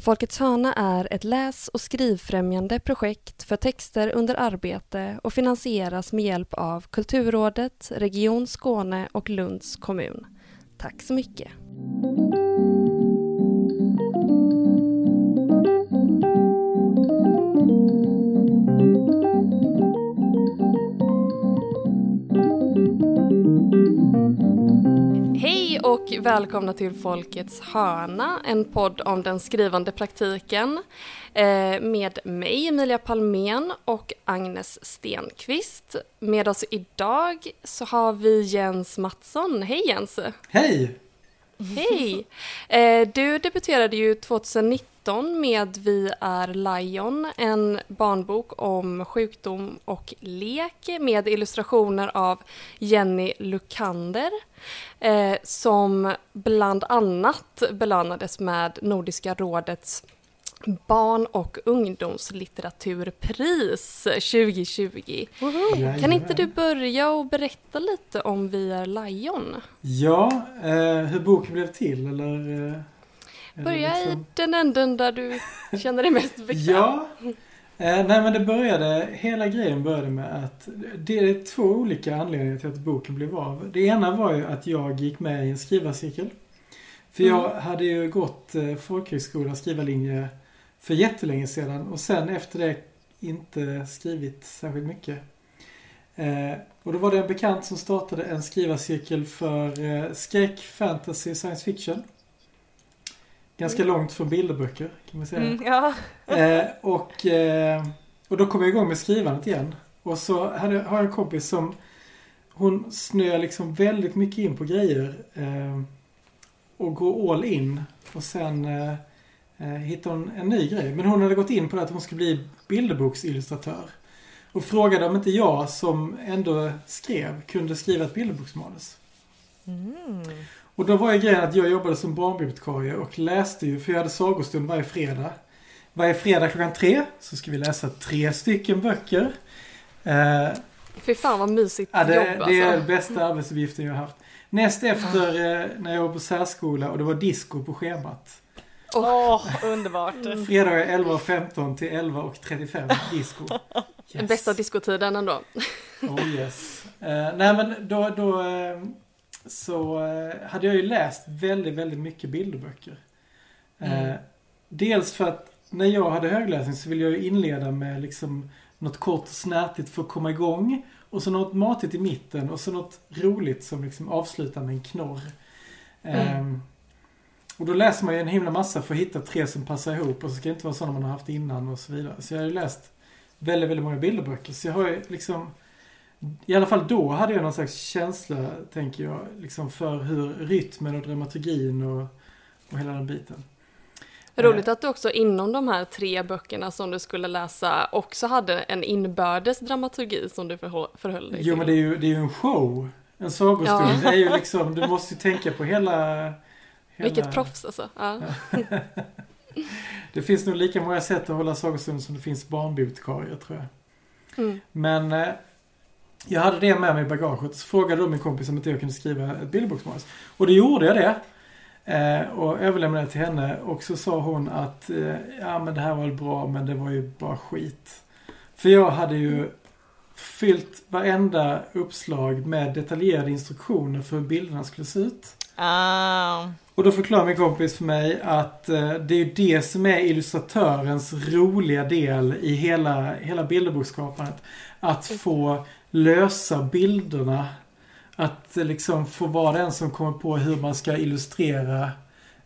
Folkets hörna är ett läs och skrivfrämjande projekt för texter under arbete och finansieras med hjälp av Kulturrådet, Region Skåne och Lunds kommun. Tack så mycket. Och välkomna till Folkets hörna, en podd om den skrivande praktiken eh, med mig, Emilia Palmén och Agnes Stenqvist. Med oss idag så har vi Jens Mattsson. Hej Jens! Hej! Hej! Eh, du debuterade ju 2019 med Vi är Lion, en barnbok om sjukdom och lek med illustrationer av Jenny Lukander eh, som bland annat belönades med Nordiska rådets barn och ungdomslitteraturpris 2020. Kan inte du börja och berätta lite om Vi är Lion? Ja, eh, hur boken blev till eller? Eh, Börja liksom... i den änden där du känner dig mest bekväm. ja, eh, nej men det började, hela grejen började med att det är två olika anledningar till att boken blev av. Det ena var ju att jag gick med i en skrivarcirkel. För mm. jag hade ju gått eh, folkhögskola skrivarlinje för jättelänge sedan och sen efter det inte skrivit särskilt mycket. Eh, och då var det en bekant som startade en skrivarcirkel för eh, skräck, fantasy, science fiction. Ganska långt från bilderböcker kan man säga. Mm, ja. eh, och, eh, och då kom jag igång med skrivandet igen. Och så hade, har jag en kompis som hon snöar liksom väldigt mycket in på grejer. Eh, och går all in. Och sen eh, eh, hittade hon en ny grej. Men hon hade gått in på det att hon skulle bli bilderboksillustratör. Och frågade om inte jag som ändå skrev kunde skriva ett bilderboksmanus. Mm. Och då var ju grejen att jag jobbade som barnbibliotekarie och läste ju, för jag hade sagostund varje fredag. Varje fredag klockan tre så ska vi läsa tre stycken böcker. Eh, Fy fan vad mysigt ja, det, jobb alltså. Det är den bästa arbetsuppgiften jag har haft. Näst efter eh, när jag var på särskola och det var disco på schemat. Åh, oh, underbart. Mm. Fredagar 11.15 till 11.35 disco. Yes. Den bästa diskotiden ändå. oh yes. Uh, nej men då, då uh, så uh, hade jag ju läst väldigt, väldigt mycket bilderböcker. Mm. Dels för att när jag hade högläsning så ville jag ju inleda med liksom något kort och snärtigt för att komma igång. Och så något matigt i mitten och så något roligt som liksom avslutar med en knorr. Mm. Um, och då läser man ju en himla massa för att hitta tre som passar ihop och så ska det inte vara sådana man har haft innan och så vidare. Så jag har ju läst väldigt, väldigt många bilderböcker. Så jag har ju liksom i alla fall då hade jag någon slags känsla, tänker jag, liksom för hur rytmen och dramaturgin och, och hela den biten. Roligt att du också inom de här tre böckerna som du skulle läsa också hade en inbördes dramaturgi som du förhöll dig till. Jo men det är ju, det är ju en show. En sagostund. Ja. Det är ju liksom, du måste ju tänka på hela Hela... Vilket proffs alltså. Ja. det finns nog lika många sätt att hålla sagostund som det finns barnbibliotekarier tror jag. Mm. Men eh, jag hade det med mig i bagaget. Så frågade då min kompis om inte jag kunde skriva ett bilderboksmanus. Och det gjorde jag det. Eh, och överlämnade det till henne. Och så sa hon att eh, ja men det här var väl bra men det var ju bara skit. För jag hade ju fyllt varenda uppslag med detaljerade instruktioner för hur bilderna skulle se ut. Ah. Och då förklarar min kompis för mig att eh, det är ju det som är illustratörens roliga del i hela, hela bilderboksskapandet. Att få lösa bilderna. Att liksom få vara den som kommer på hur man ska illustrera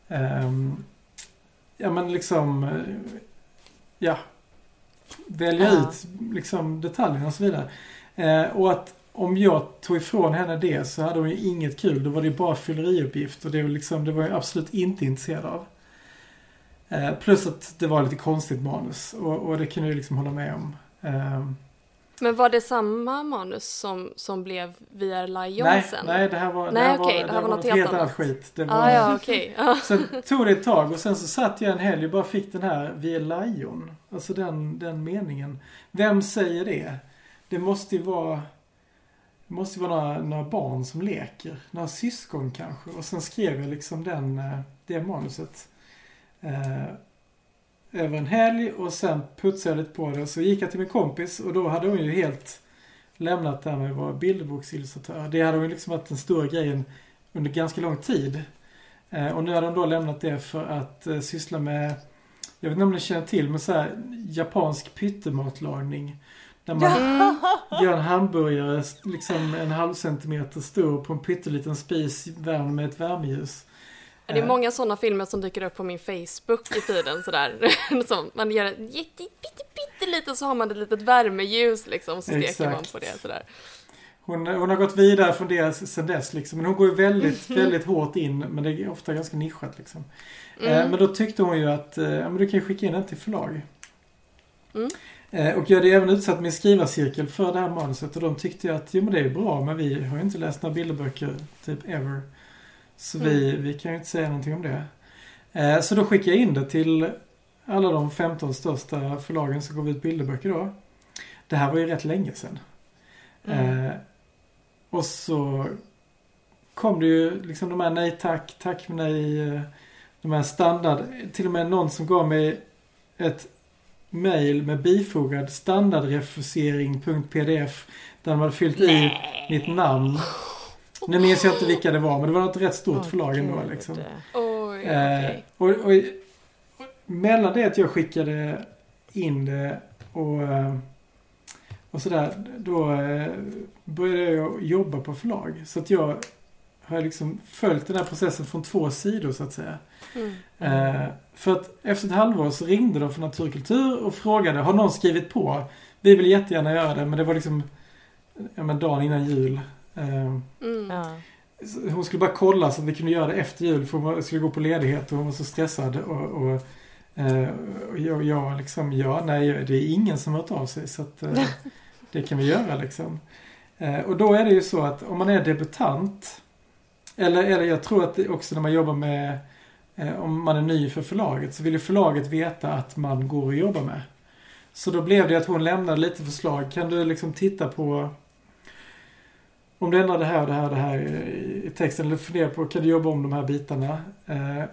um, Ja men liksom eh, Ja Välja ja. ut liksom detaljerna och så vidare. Uh, och att om jag tog ifrån henne det så hade hon ju inget kul. Då var det ju bara fylleriuppgift och det var, liksom, det var jag absolut inte intresserad av. Eh, plus att det var lite konstigt manus och, och det kunde jag liksom hålla med om. Eh, men var det samma manus som, som blev Vi är Lion nej, sen? Nej, det här var, nej, det här okay, var, det här var, något helt annat. annat skit. Det var, ah, ja, okay. sen tog det ett tag och sen så satt jag en helg och bara fick den här Vi är Lion. Alltså den, den meningen. Vem säger det? Det måste ju vara det måste vara några, några barn som leker. Några syskon kanske. Och sen skrev jag liksom den, eh, det manuset. Eh, över en helg och sen putsade jag lite på det. Så gick jag till min kompis och då hade hon ju helt lämnat det här med att vara bilderboksillustratör. Det hade hon liksom varit den stora grejen under ganska lång tid. Eh, och nu hade hon då lämnat det för att eh, syssla med, jag vet inte om ni känner till, men så här japansk pyttematlagning. Där man gör en hamburgare liksom en halv centimeter stor på en pytteliten spis värmd med ett värmeljus. Det är många sådana filmer som dyker upp på min Facebook i tiden sådär. Så man gör en jätte, pytteliten så har man ett litet värmeljus liksom så steker Exakt. man på det sådär. Hon, hon har gått vidare från det sen dess liksom. Men hon går ju väldigt, väldigt hårt in. Men det är ofta ganska nischat liksom. Eh, Mm. men då tyckte hon ju att eh, ja, men du kan ju skicka in den till förlag. Mm. Eh, och jag hade även utsatt min skrivarcirkel för det här manuset. Och de tyckte ju att jo men det är bra men vi har ju inte läst några bilderböcker typ ever. Så vi, vi kan ju inte säga någonting om det. Eh, så då skickade jag in det till alla de 15 största förlagen som gav ut bilderböcker då. Det här var ju rätt länge sedan. Mm. Eh, och så kom det ju liksom de här nej tack, tack nej. eh, De här standard, till och med någon som gav mig ett mail med bifogad standardrefusering.pdf där de hade fyllt i mitt namn. Nu minns jag inte vilka det var men det var något rätt stort Åh, förlag ändå liksom. Oj, Eh, och, och, och mellan det att jag skickade in det och, eh, och sådär, då eh, började jag jobba på förlag. Så att jag har liksom följt den här processen från två sidor så att säga. Mm. Eh, för att efter ett halvår så ringde de från Naturkultur och frågade, har någon skrivit på? Vi vill jättegärna göra det, men det var liksom ja, men dagen innan jul. Eh, Mm. Ja. Hon skulle bara kolla så att vi kunde göra det efter jul för hon skulle gå på ledighet och hon var så stressad. Och, och, eh, och jag, jag liksom, ja, nej, det är ingen som har hört av sig så att eh, det kan vi göra liksom. Eh, och då är det ju så att om man är debutant, eller, eller jag tror att också när man jobbar med, om man är ny för förlaget, så vill ju förlaget veta att man går att jobba med. Så då blev det att hon lämnade lite förslag. Kan du liksom titta på om du ändrar det här och det här och det här i texten eller funderar på kan du jobba om de här bitarna. Eh,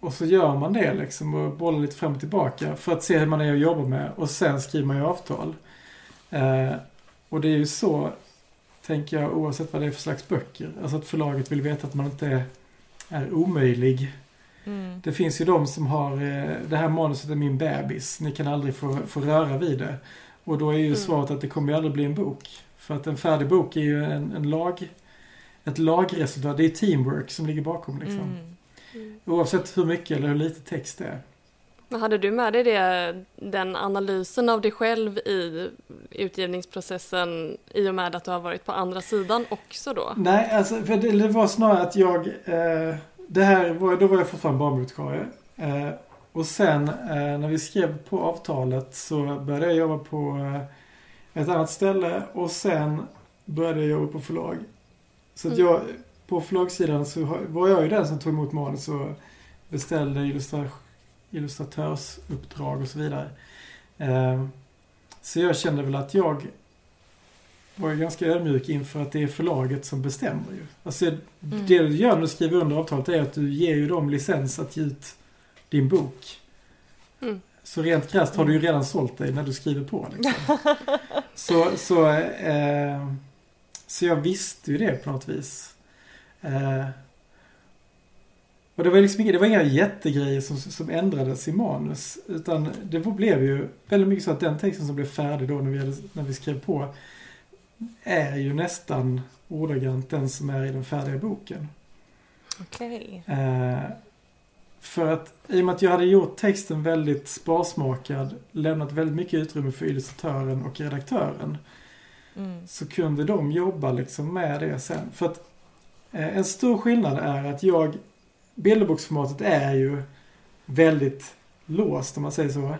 och så gör man det liksom och bollar lite fram och tillbaka för att se hur man är att jobba med och sen skriver man ju avtal. Eh, och det är ju så, tänker jag, oavsett vad det är för slags böcker. Alltså att förlaget vill veta att man inte är, är omöjlig. Mm. Det finns ju de som har, eh, det här manuset är min bebis, ni kan aldrig få, få röra vid det. Och då är ju Mm. svaret att det kommer ju aldrig bli en bok. För att en färdig bok är ju en, en lag, ett lagresultat, det är teamwork som ligger bakom liksom. Mm. Mm. Oavsett hur mycket eller hur lite text det är. Men hade du med dig det, den analysen av dig själv i utgivningsprocessen i och med att du har varit på andra sidan också då? Nej, alltså för det, det var snarare att jag, eh, det här var, då var jag fortfarande barnbibliotekarie. Eh, och sen eh, när vi skrev på avtalet så började jag jobba på eh, ett annat ställe och sen började jag jobba på förlag. Så att Mm. jag, på förlagssidan så var jag ju den som tog emot manus och beställde illustra, illustratörsuppdrag och så vidare. Eh, så jag kände väl att jag var ju ganska ödmjuk inför att det är förlaget som bestämmer ju. Alltså det du gör när du skriver under avtalet är att du ger ju dem licens att ge ut din bok. Mm. Så rent krasst har du ju redan sålt dig när du skriver på. Liksom. så, så, eh, så jag visste ju det på något vis. Eh, och det var liksom inga, det var inga jättegrejer som, som ändrades i manus. Utan det blev ju väldigt mycket så att den texten som blev färdig då när vi, hade, när vi skrev på är ju nästan ordagrant den som är i den färdiga boken. Okej. Eh, för att i och med att jag hade gjort texten väldigt sparsmakad, lämnat väldigt mycket utrymme för illustratören och redaktören, Mm. så kunde de jobba liksom med det sen. För att eh, en stor skillnad är att jag, bilderboksformatet är ju väldigt låst om man säger så.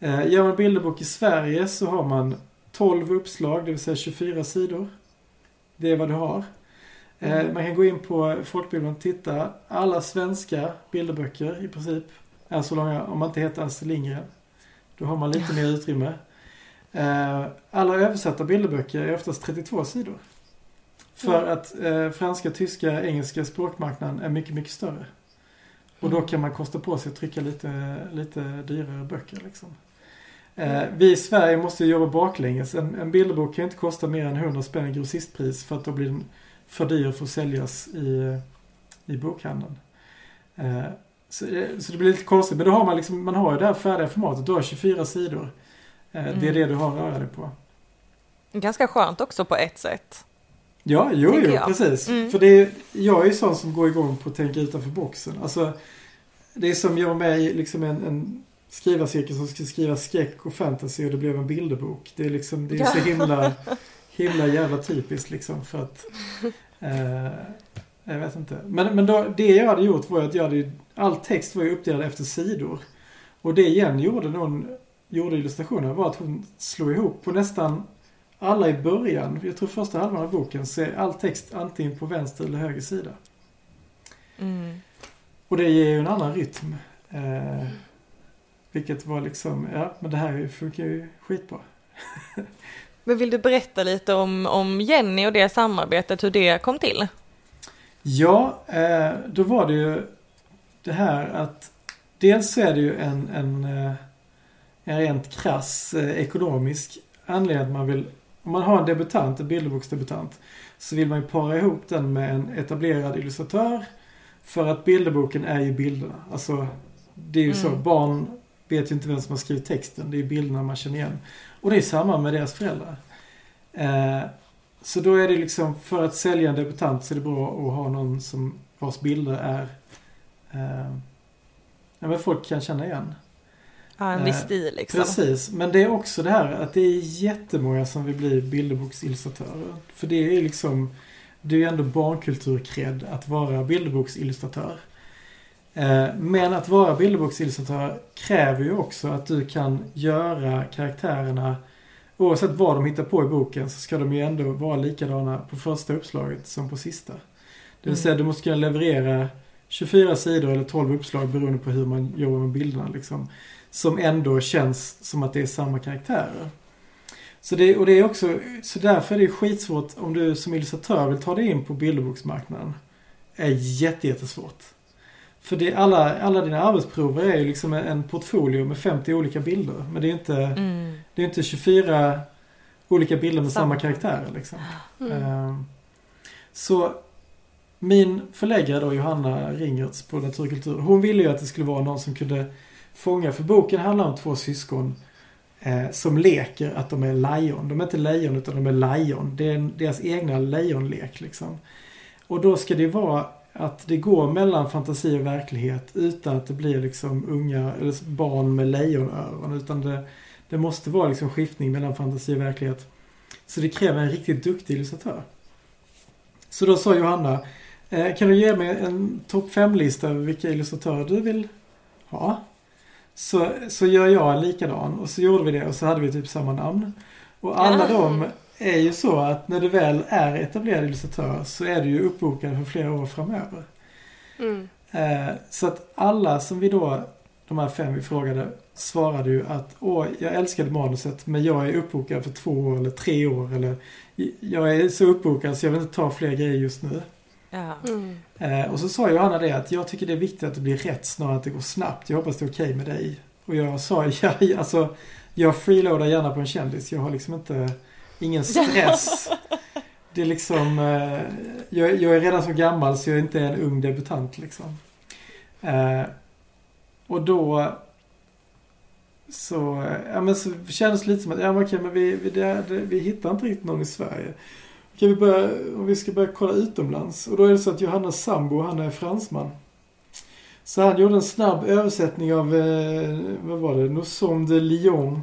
Eh, gör man bilderbok i Sverige så har man 12 uppslag, det vill säga 24 sidor. Det är vad du har. Eh, Mm. man kan gå in på folkbildningen och titta. Alla svenska bilderböcker i princip är så långa, om man inte heter Astrid Lindgren. Då har man lite mer utrymme. Eh, alla översatta bilderböcker är oftast 32 sidor. För Mm. att eh, franska, tyska, engelska språkmarknaden är mycket, mycket större. Och då Mm. kan man kosta på sig att trycka lite, lite dyrare böcker. Liksom. Eh, vi i Sverige måste jobba baklänges. En, en bilderbok kan inte kosta mer än 100 spänn i grossistpris för att då blir den för dyr för att säljas i, i bokhandeln. Eh, så, det- så det blir lite konstigt. Men då har man liksom, man har ju det här färdiga formatet. Du har 24 sidor. Eh, Det är Mm. det du har att röra dig på. Ganska skönt också på ett sätt. Ja, jo, jo, jag. precis. Mm. För det är, jag är ju sån som går igång på att tänka utanför boxen. Alltså, det är som jag var med i liksom en, en skrivarcirkel som skulle skriva skräck och fantasy och det blev en bilderbok. Det är liksom, det är så himla, himla jävla typiskt liksom för att eh, jag vet inte. Men, men då, det jag hade gjort var att jag hade, all text var ju uppdelad efter sidor. Och det igen gjorde någon, gjorde illustrationen var att hon slog ihop på nästan alla i början, jag tror första halvan av boken, så är all text antingen på vänster eller höger sida. Mm. Och det ger ju en annan rytm. Eh, vilket var liksom, ja men det här funkar ju skitbra. Men vill du berätta lite om, om Jenny och det samarbetet, hur det kom till? Ja, eh, då var det ju det här att dels så är det ju en, en, eh, en rent krass eh, ekonomisk anledning att man vill, om man har en debutant, en bilderboksdebutant, så vill man ju para ihop den med en etablerad illustratör. För att bilderboken är ju bilderna. Alltså, det är ju så, Mm. barn vet ju inte vem som har skrivit texten, det är ju bilderna man känner igen. Och det är samma med deras föräldrar. Eh, så då är det liksom, för att sälja en debutant så är det bra att ha någon som vars bilder är eh, ja, men folk kan känna igen. Ja, en viss Eh, stil liksom. Precis, men det är också det här att det är jättemånga som vill bli bilderboksillustratörer. För det är liksom, det är ju ändå barnkulturkred att vara bilderboksillustratör. Eh, Men att vara bilderboksillustratör kräver ju också att du kan göra karaktärerna Oavsett vad de hittar på i boken så ska de ju ändå vara likadana på första uppslaget som på sista. Det vill Mm. säga du måste kunna leverera 24 sidor eller 12 uppslag beroende på hur man jobbar med bilderna liksom. Som ändå känns som att det är samma karaktärer. Så, det, och det är också, så därför är det skitsvårt om du som illustratör vill ta dig in på bilderboksmarknaden. är jätte, jättesvårt. För det, alla, alla dina arbetsprover är ju liksom en, portfolio med 50 olika bilder. Men det är inte, Mm. det är inte 24 olika bilder med samma, Samma. karaktärer liksom. Mm. Ehm, Så min förläggare då, Johanna Ringertz på Naturkultur, hon ville ju att det skulle vara någon som kunde fånga, för boken handlar om två syskon eh, som leker att de är lejon. De är inte lejon utan de är lejon. Det är deras egna lejonlek liksom. Och då ska det vara att det går mellan fantasi och verklighet utan att det blir liksom unga, eller barn med lejonöron. Utan det, det måste vara liksom skiftning mellan fantasi och verklighet. Så det kräver en riktigt duktig illustratör. Så då sa Johanna, eh, kan du ge mig en topp 5-lista över vilka illustratörer du vill ha? Så, så gör jag en likadan och så gjorde vi det och så hade vi typ samma namn. Och alla Ja. de är ju så att när du väl är etablerad illustratör så är du ju uppbokad för flera år framöver. Mm. Eh, så att alla som vi då, de här fem vi frågade, svarade ju att åh, jag älskade manuset men jag är uppbokad för två år eller tre år eller jag är så uppbokad så jag vill inte ta fler grejer just nu. Ja. Mm. Eh, och så sa Johanna det att jag tycker det är viktigt att det blir rätt snarare än att det går snabbt. Jag hoppas det är okej med dig. Och jag sa ja, alltså jag freeloadar gärna på en kändis. Jag har liksom inte, ingen stress. Det är liksom, eh, jag, jag är redan så gammal så jag är inte en ung debutant liksom. Eh, och då så, ja men så kändes det lite som att, ja men okej men vi, vi, det, det, vi hittar inte riktigt någon i Sverige. Kan vi börja, om vi ska börja kolla utomlands. Och då är det så att Johannas sambo, han är fransman. Så han gjorde en snabb översättning av, eh, vad var det, Nous sommes de Lyon.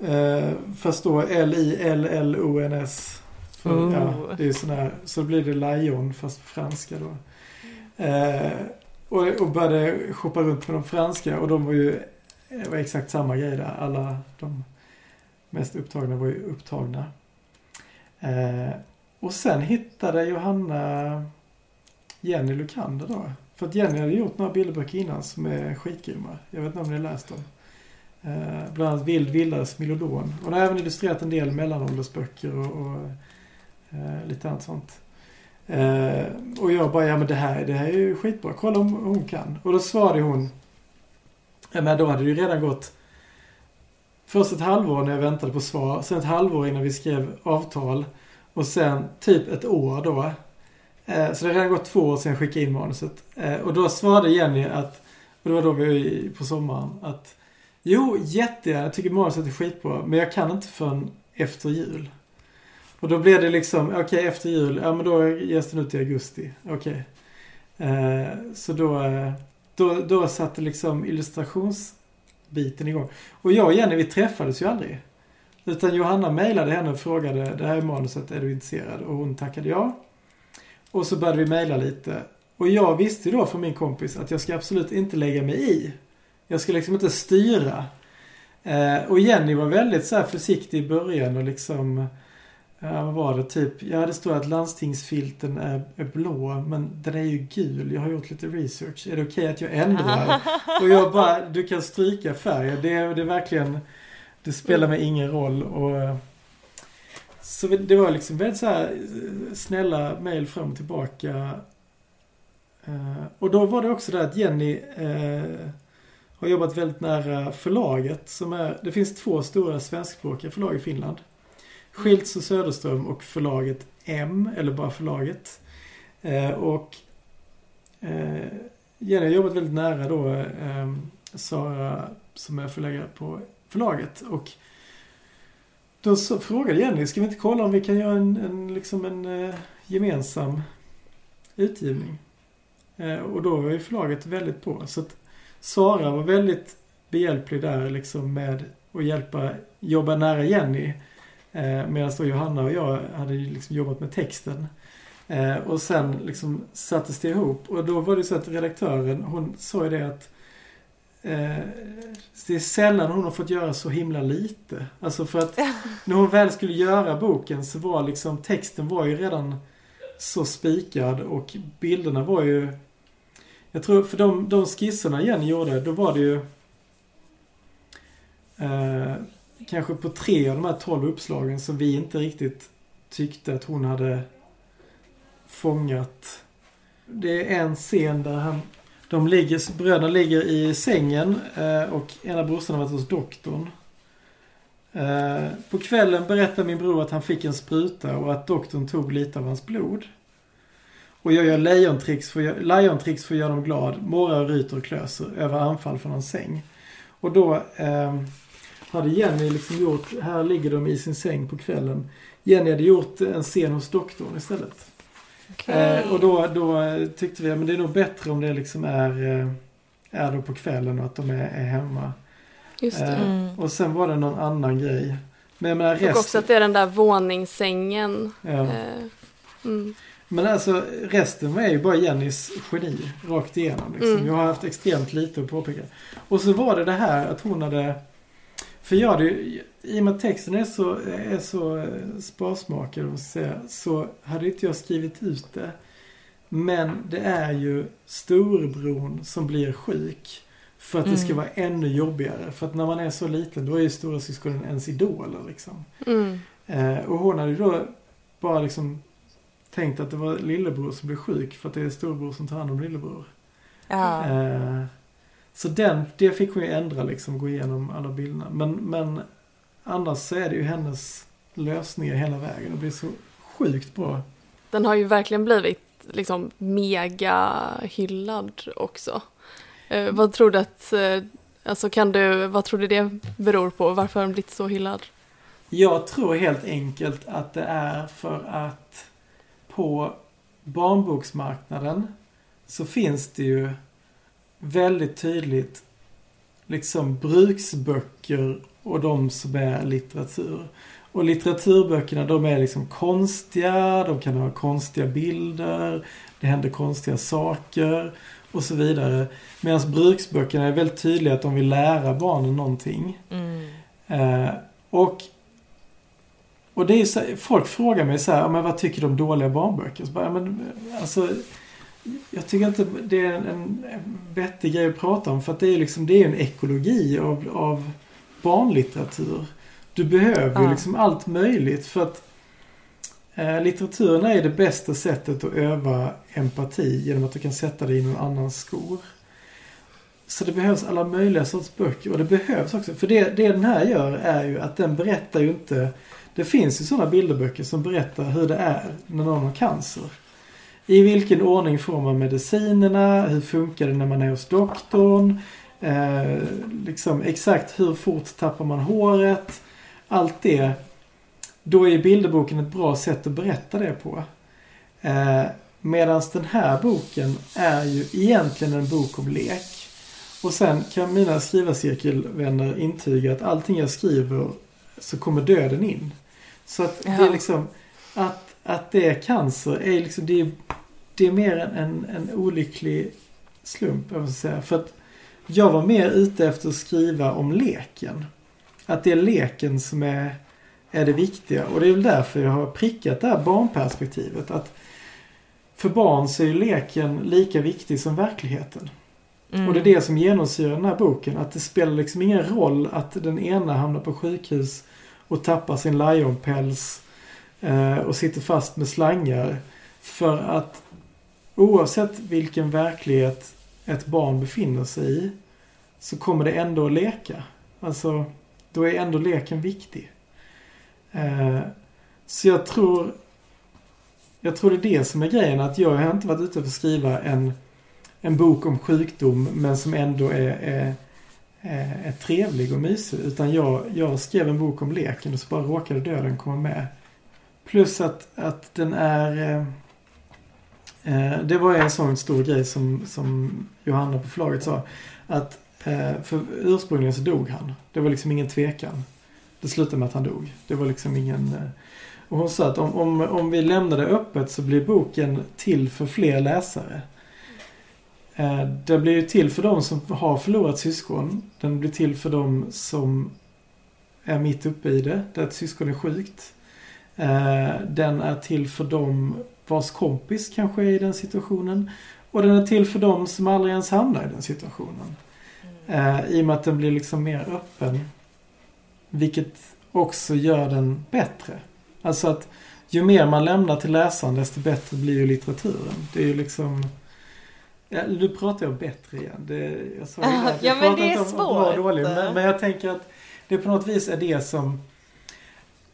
Eh, fast då L-I-L-L-O-N-S. Oh. ja, det är sån här, så blir det Lion fast på franska då. Eh, och, och började shoppa runt med de franska och de var ju, det var exakt samma grej där. Alla de mest upptagna var ju upptagna. Eh, och sen hittade Johanna Jenny Lukander då. För att Jenny hade gjort några bilderböcker innan som är skitgrymma. Jag vet inte om ni har läst dem. Eh, bland annat Vild Vildares Milodon. Hon har även illustrerat en del mellanåldersböcker och, och eh, lite annat sånt. Eh, och jag bara, ja men det här, det här är ju skitbra. Kolla om hon kan. Och då svarade hon. Ja, men då hade det ju redan gått först ett halvår när jag väntade på svar. Sen ett halvår innan vi skrev avtal. Och sen typ ett år då. Eh, så det har redan gått två år sedan jag skickade in manuset. Eh, och då svarade Jenny att, och det var då vi var på sommaren, att Jo, jättegärna. Jag tycker manuset är skitbra. Men jag kan inte förrän efter jul. Och då blev det liksom, okej okay, efter jul, ja men då ges den ut i augusti. Okej. Okay. Eh, så då, eh, då, då satte liksom illustrationsbiten igång. Och jag och Jenny, vi träffades ju aldrig. Utan Johanna mejlade henne och frågade, det här är manuset, är du intresserad? Och hon tackade ja. Och så började vi mejla lite. Och jag visste då från min kompis att jag ska absolut inte lägga mig i. Jag ska liksom inte styra. Eh, och Jenny var väldigt så försiktig i början och liksom Ja, vad var det? Typ, ja det står att landstingsfilten är, är blå men den är ju gul. Jag har gjort lite research. Är det okej okay att jag ändrar? och jag bara, du kan stryka färgen. Det, det är verkligen, det spelar mig ingen roll. Och, så det var liksom väldigt så här snälla mejl fram och tillbaka. Uh, och då var det också det att Jenny uh, har jobbat väldigt nära förlaget som är, det finns två stora svenskspråkiga förlag i Finland. Schiltz och Söderström och förlaget M, eller bara förlaget. Eh, och eh, Jenny har jobbat väldigt nära då eh, Sara som är förläggare på förlaget. Och då så frågade Jenny, ska vi inte kolla om vi kan göra en, en, liksom en eh, gemensam utgivning? Eh, och då var ju förlaget väldigt på. Så att Sara var väldigt behjälplig där liksom med att hjälpa, jobba nära Jenny. Eh, Medan då Johanna och jag hade liksom jobbat med texten. Eh, och sen liksom sattes det ihop. Och då var det så att redaktören, hon sa ju det att eh, det är sällan hon har fått göra så himla lite. Alltså för att när hon väl skulle göra boken så var liksom texten var ju redan så spikad och bilderna var ju jag tror för de, de skisserna Jenny gjorde, då var det ju eh, kanske på tre av de här tolv uppslagen som vi inte riktigt tyckte att hon hade fångat. Det är en scen där han, de ligger, bröderna ligger i sängen eh, och ena brorsan har varit hos doktorn. Eh, på kvällen berättar min bror att han fick en spruta och att doktorn tog lite av hans blod. Och jag gör lejontricks för, lejontricks för att göra dem glad. Morrar, ryter och klöser över anfall från hans säng. Och då eh, hade Jenny liksom gjort, här ligger de i sin säng på kvällen. Jenny hade gjort en scen hos doktorn istället. Okay. Eh, och då, då tyckte vi att det är nog bättre om det liksom är, eh, är då på kvällen och att de är, är hemma. Just det. Eh, mm. Och sen var det någon annan grej. Men jag menar, resten... Och också att det är den där våningssängen. Ja. Eh, mm. Men alltså resten är ju bara Jennys geni rakt igenom. Liksom. Mm. Jag har haft extremt lite att påpeka. Och så var det det här att hon hade för jag hade ju, i och med att texten är så, är så eh, sparsmakad säga, så hade inte jag skrivit ut det. Men det är ju storebron som blir sjuk. För att mm. det ska mm. vara ännu jobbigare. För att när man är så liten då är ju storasyskonen ens idoler liksom. Mm. Eh, och hon hade ju då bara liksom tänkt att det var lillebror som blev sjuk för att det är storebror som tar hand om lillebror. Ja. Eh, så den, det fick hon ju ändra liksom, gå igenom alla bilderna. Men, men annars så är det ju hennes lösningar hela vägen. Det blir så sjukt bra. Den har ju verkligen blivit liksom mega hyllad också. Eh, vad tror du att, eh, alltså kan du, vad tror du det beror på? Varför har den blivit så hyllad? Jag tror helt enkelt att det är för att på barnboksmarknaden så finns det ju väldigt tydligt liksom bruksböcker och de som är litteratur. Och litteraturböckerna de är liksom konstiga, de kan ha konstiga bilder, det händer konstiga saker och så vidare. Medan bruksböckerna är väldigt tydliga att de vill lära barnen någonting. Mm. Eh, och och det är så, folk frågar mig så här, men vad tycker du om dåliga barnböcker? Så bara, men, alltså, jag tycker inte det är en, en vettig grej att prata om för att det är liksom, det är en ekologi av, av barnlitteratur. Du behöver ju liksom allt möjligt för att eh, litteraturen är det bästa sättet att öva empati genom att du kan sätta dig i någon annans skor. Så det behövs alla möjliga sorts böcker och det behövs också. För det, det den här gör är ju att den berättar ju inte det finns ju sådana bilderböcker som berättar hur det är när någon har cancer. I vilken ordning får man medicinerna? Hur funkar det när man är hos doktorn? Eh, liksom exakt hur fort tappar man håret? Allt det. Då är bilderboken ett bra sätt att berätta det på. Eh, Medan den här boken är ju egentligen en bok om lek. Och sen kan mina skrivarcirkelvänner intyga att allting jag skriver så kommer döden in. Så att det är liksom att, att det är cancer är liksom det är, det är mer en, en olycklig slump, jag måste säga. För att jag var mer ute efter att skriva om leken. Att det är leken som är, är det viktiga. Och det är väl därför jag har prickat det här barnperspektivet. Att för barn så är ju leken lika viktig som verkligheten. Mm. Och det är det som genomsyrar den här boken. Att det spelar liksom ingen roll att den ena hamnar på sjukhus och tappar sin lejonpäls eh, och sitter fast med slangar. För att oavsett vilken verklighet ett barn befinner sig i så kommer det ändå att leka. Alltså, då är ändå leken viktig. Eh, så jag tror jag tror det är det som är grejen. Att jag har inte varit ute för att skriva en, en bok om sjukdom men som ändå är, är eh, är trevlig och mysig. Utan jag, jag skrev en bok om leken och så bara råkade döden komma med. Plus att, att den är... Eh, eh det var en sån stor grej som, som Johanna på förlaget sa. Att eh, för ursprungligen så dog han. Det var liksom ingen tvekan. Det slutade med att han dog. Det var liksom ingen... Eh, och hon sa att om, om, om vi lämnar det öppet så blir boken till för fler läsare. Eh, den blir ju till för de som har förlorat syskon. Den blir till för de som är mitt uppe i det, där ett syskon är sjukt. Eh, den är till för de vars kompis kanske är i den situationen. Och den är till för de som aldrig ens hamnar i den situationen. Eh, I och med att den blir liksom mer öppen. Vilket också gör den bättre. Alltså att ju mer man lämnar till läsaren desto bättre blir ju litteraturen. Det är ju liksom Ja, nu pratar jag bättre igen. Det, jag sa ja, ja men det är svårt. Dålig, men, men, jag tänker att det på något vis är det som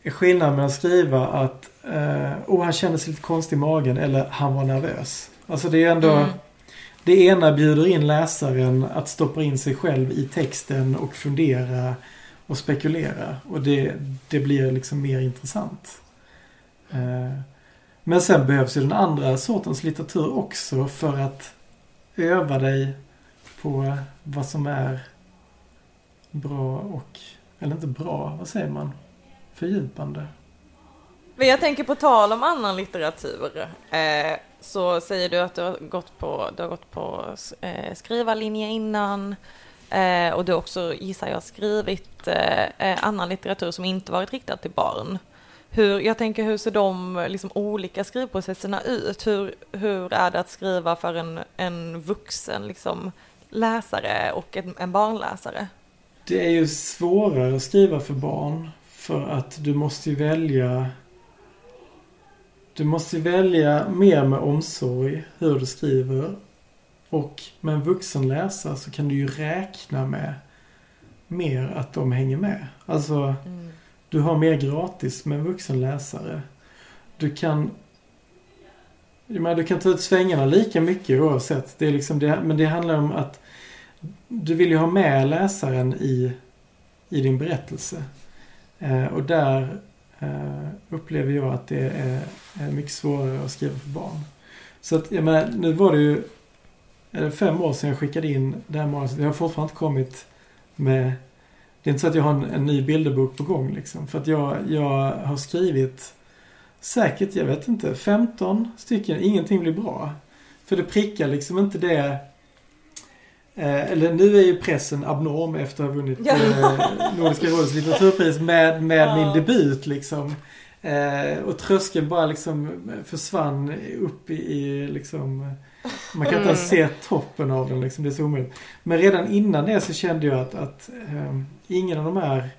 är skillnaden med att skriva att eh, oh, han kände sig lite konstig i magen eller han var nervös. Alltså det är ändå mm. Det ena bjuder in läsaren att stoppa in sig själv i texten och fundera och spekulera. Och det, det blir liksom mer intressant. Eh, men sen behövs ju den andra sortens litteratur också för att öva dig på vad som är bra och, eller inte bra, vad säger man? Fördjupande. Men jag tänker på tal om annan litteratur, eh, så säger du att du har gått på, du har gått på eh, skrivarlinje innan eh, och du har också, gissar jag, skrivit eh, eh, annan litteratur som inte varit riktad till barn. Hur, jag tänker hur ser de liksom, olika skrivprocesserna ut? Hur, hur är det att skriva för en, en vuxen liksom, läsare och en, en barnläsare? Det är ju svårare att skriva för barn för att du måste ju välja du måste välja mer med omsorg hur du skriver. Och med en vuxen läsare så kan du ju räkna med mer att de hänger med. Alltså mm. Du har mer gratis med en vuxen läsare. Du kan jag menar, du kan ta ut svängarna lika mycket oavsett. Det är liksom det, men det handlar om att du vill ju ha med läsaren i, i din berättelse. Eh, och där eh, upplever jag att det är, är, mycket svårare att skriva för barn. Så att, jag menar, nu var det ju fem år sedan jag skickade in det här manuset. Jag har fortfarande inte kommit med det är inte så att jag har en, en ny bilderbok på gång liksom. För att jag, jag har skrivit säkert, jag vet inte, 15 stycken. Ingenting blir bra. För det prickar liksom inte det Eh, eller nu är ju pressen abnorm efter att ha vunnit ja. eh, Nordiska rådets litteraturpris med, med ja. min debut liksom. Eh, och tröskeln bara liksom försvann upp i, i liksom man kan inte ens se toppen av den liksom. Det är så omöjligt. Men redan innan det så kände jag att, att um, ingen av de här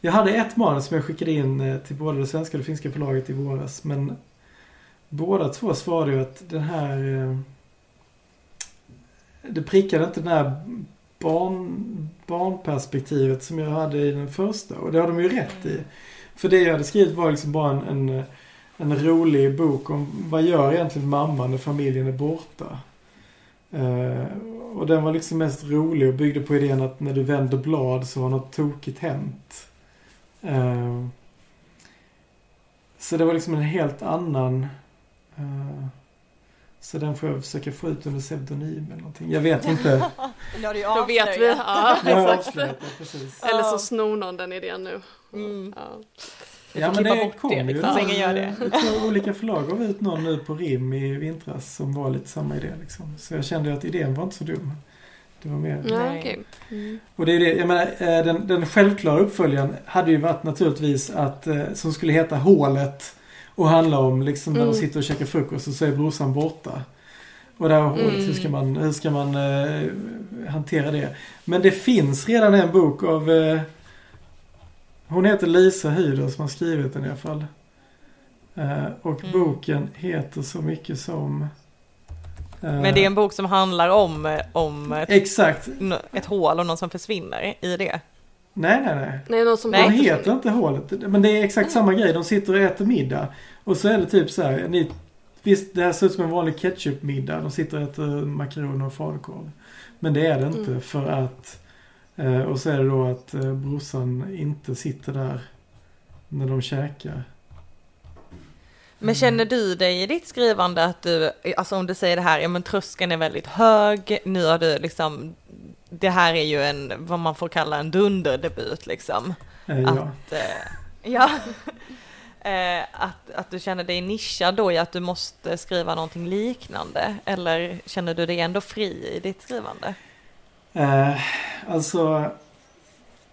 Jag hade ett manus som jag skickade in eh, till både det svenska och det finska förlaget i våras. Men båda två svarade ju att den här... Eh, det prickade inte den här barn, barnperspektivet som jag hade i den första. Och det har de ju rätt i. För det jag hade skrivit var liksom bara en, en, en rolig bok om vad gör egentligen mamma när familjen är borta. Uh, och den var liksom mest rolig och byggde på idén att när du vänder blad så har något tokigt hänt. Uh, så det var liksom en helt annan uh, så den får jag försöka få ut under pseudonym eller någonting. Jag vet inte. Då vet vi. Ja, exakt. Eller så snor någon den idén nu. Mm. Ja. Ja men det kom det, ju liksom. någon, Ingen gör det. Jag tror olika förlag gav ut någon nu på rim i vintras som var lite samma idé liksom. Så jag kände att idén var inte så dum. Det var mer... Ja. Mm. Och det är det, jag menar, eh, den, den självklara uppföljaren hade ju varit naturligtvis att, eh, som skulle heta Hålet och handla om liksom när Mm. de sitter och käkar frukost och så är brorsan borta. Och där Mm. hur ska man, hur ska man eh, hantera det? Men det finns redan en bok av Hon heter Lisa Hyder som har skrivit den i alla fall. Eh, och Mm. boken heter så mycket som eh, Men det är en bok som handlar om, om ett, Exakt. ett hål och någon som försvinner i det. Nej, nej, nej. Nej, någon som Nej. Heter inte hålet. Men det är exakt samma grej. De sitter och äter middag. Och så är det typ så här. Ni, visst, det här ser ut som en vanlig ketchupmiddag. De sitter och äter makaroner och falukorv. Men det är det inte Mm. för att... Eh, och så är det då att eh, brorsan inte sitter där när de käkar. Men känner du dig i ditt skrivande att du, alltså om du säger det här, ja men tröskeln är väldigt hög, nu har du liksom, det här är ju en, vad man får kalla en dunderdebut liksom. Eh, ja. Att, eh, ja. Eh, att, att du känner dig nischad då i att du måste skriva någonting liknande? Eller känner du dig ändå fri i ditt skrivande? Eh, alltså,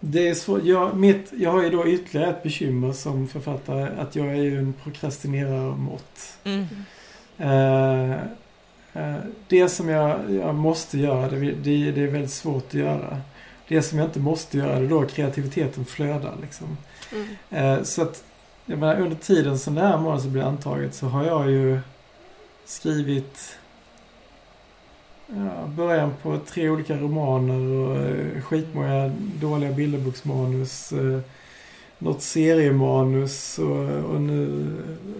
det är svårt. Jag, mitt, jag har ju då ytterligare ett bekymmer som författare. Att jag är ju en prokrastinerare mått. Mm. Eh, eh, det som jag, jag måste göra, det, det, det är väldigt svårt att göra. Det som jag inte måste göra, det är då kreativiteten flödar. Liksom. Mm. Eh, så att, jag menar, under tiden som det här manuset blir antaget så har jag ju skrivit ja, början på tre olika romaner och eh, skitmånga dåliga bilderboksmanus. Eh, något seriemanus och, och nu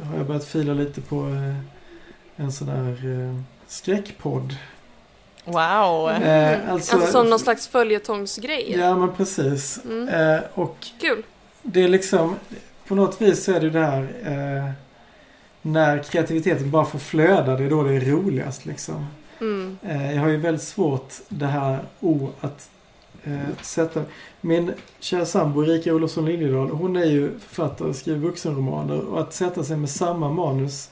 har jag börjat fila lite på eh, en sån här eh, skräckpodd. Wow! Eh, Alltså, som någon slags följetongsgrej. Ja men precis. Mm. Eh, och Kul. det är liksom, på något vis så är det det här eh, när kreativiteten bara får flöda, det är då det är roligast liksom. Mm. Eh, jag har ju väldigt svårt det här o att eh, sätta. Min kära sambo Erika Olofsson Liljedahl, hon är ju författare och skriver vuxenromaner och att sätta sig med samma manus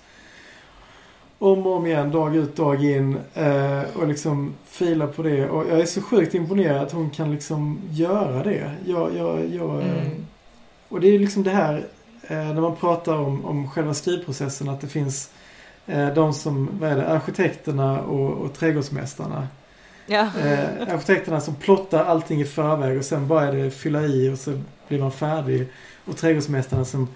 om och om igen, dag ut, dag in eh, och liksom fila på det. Och jag är så sjukt imponerad att hon kan liksom göra det. Jag, jag, jag, eh, Mm. och det är liksom det här eh, när man pratar om, om själva skrivprocessen att det finns eh, de som, vad är det, arkitekterna och, och trädgårdsmästarna. Ja. Eh, arkitekterna som plottar allting i förväg och sen bara är det fylla i och så blir man färdig. Och trädgårdsmästarna som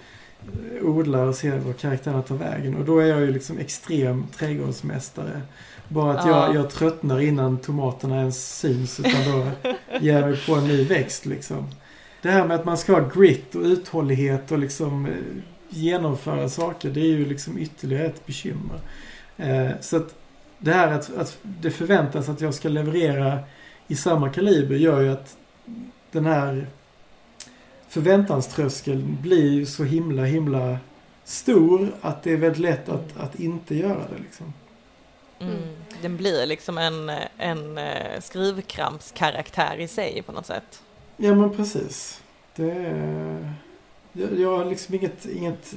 eh, odlar och ser vad karaktärerna tar vägen. Och då är jag ju liksom extrem trädgårdsmästare. Bara att Ja. jag, jag tröttnar innan tomaterna ens syns utan då ger jag mig på en ny växt liksom. Det här med att man ska ha grit och uthållighet och liksom eh, genomföra saker. Det är ju liksom ytterligare ett bekymmer. Eh, så att det här att, att det förväntas att jag ska leverera i samma kaliber gör ju att den här förväntanströskeln blir ju så himla himla stor att det är väldigt lätt att, att inte göra det liksom. Mm. Den blir liksom en, en eh, skrivkrampskaraktär i sig på något sätt. Ja men precis. Det är, jag, jag har liksom inget, inget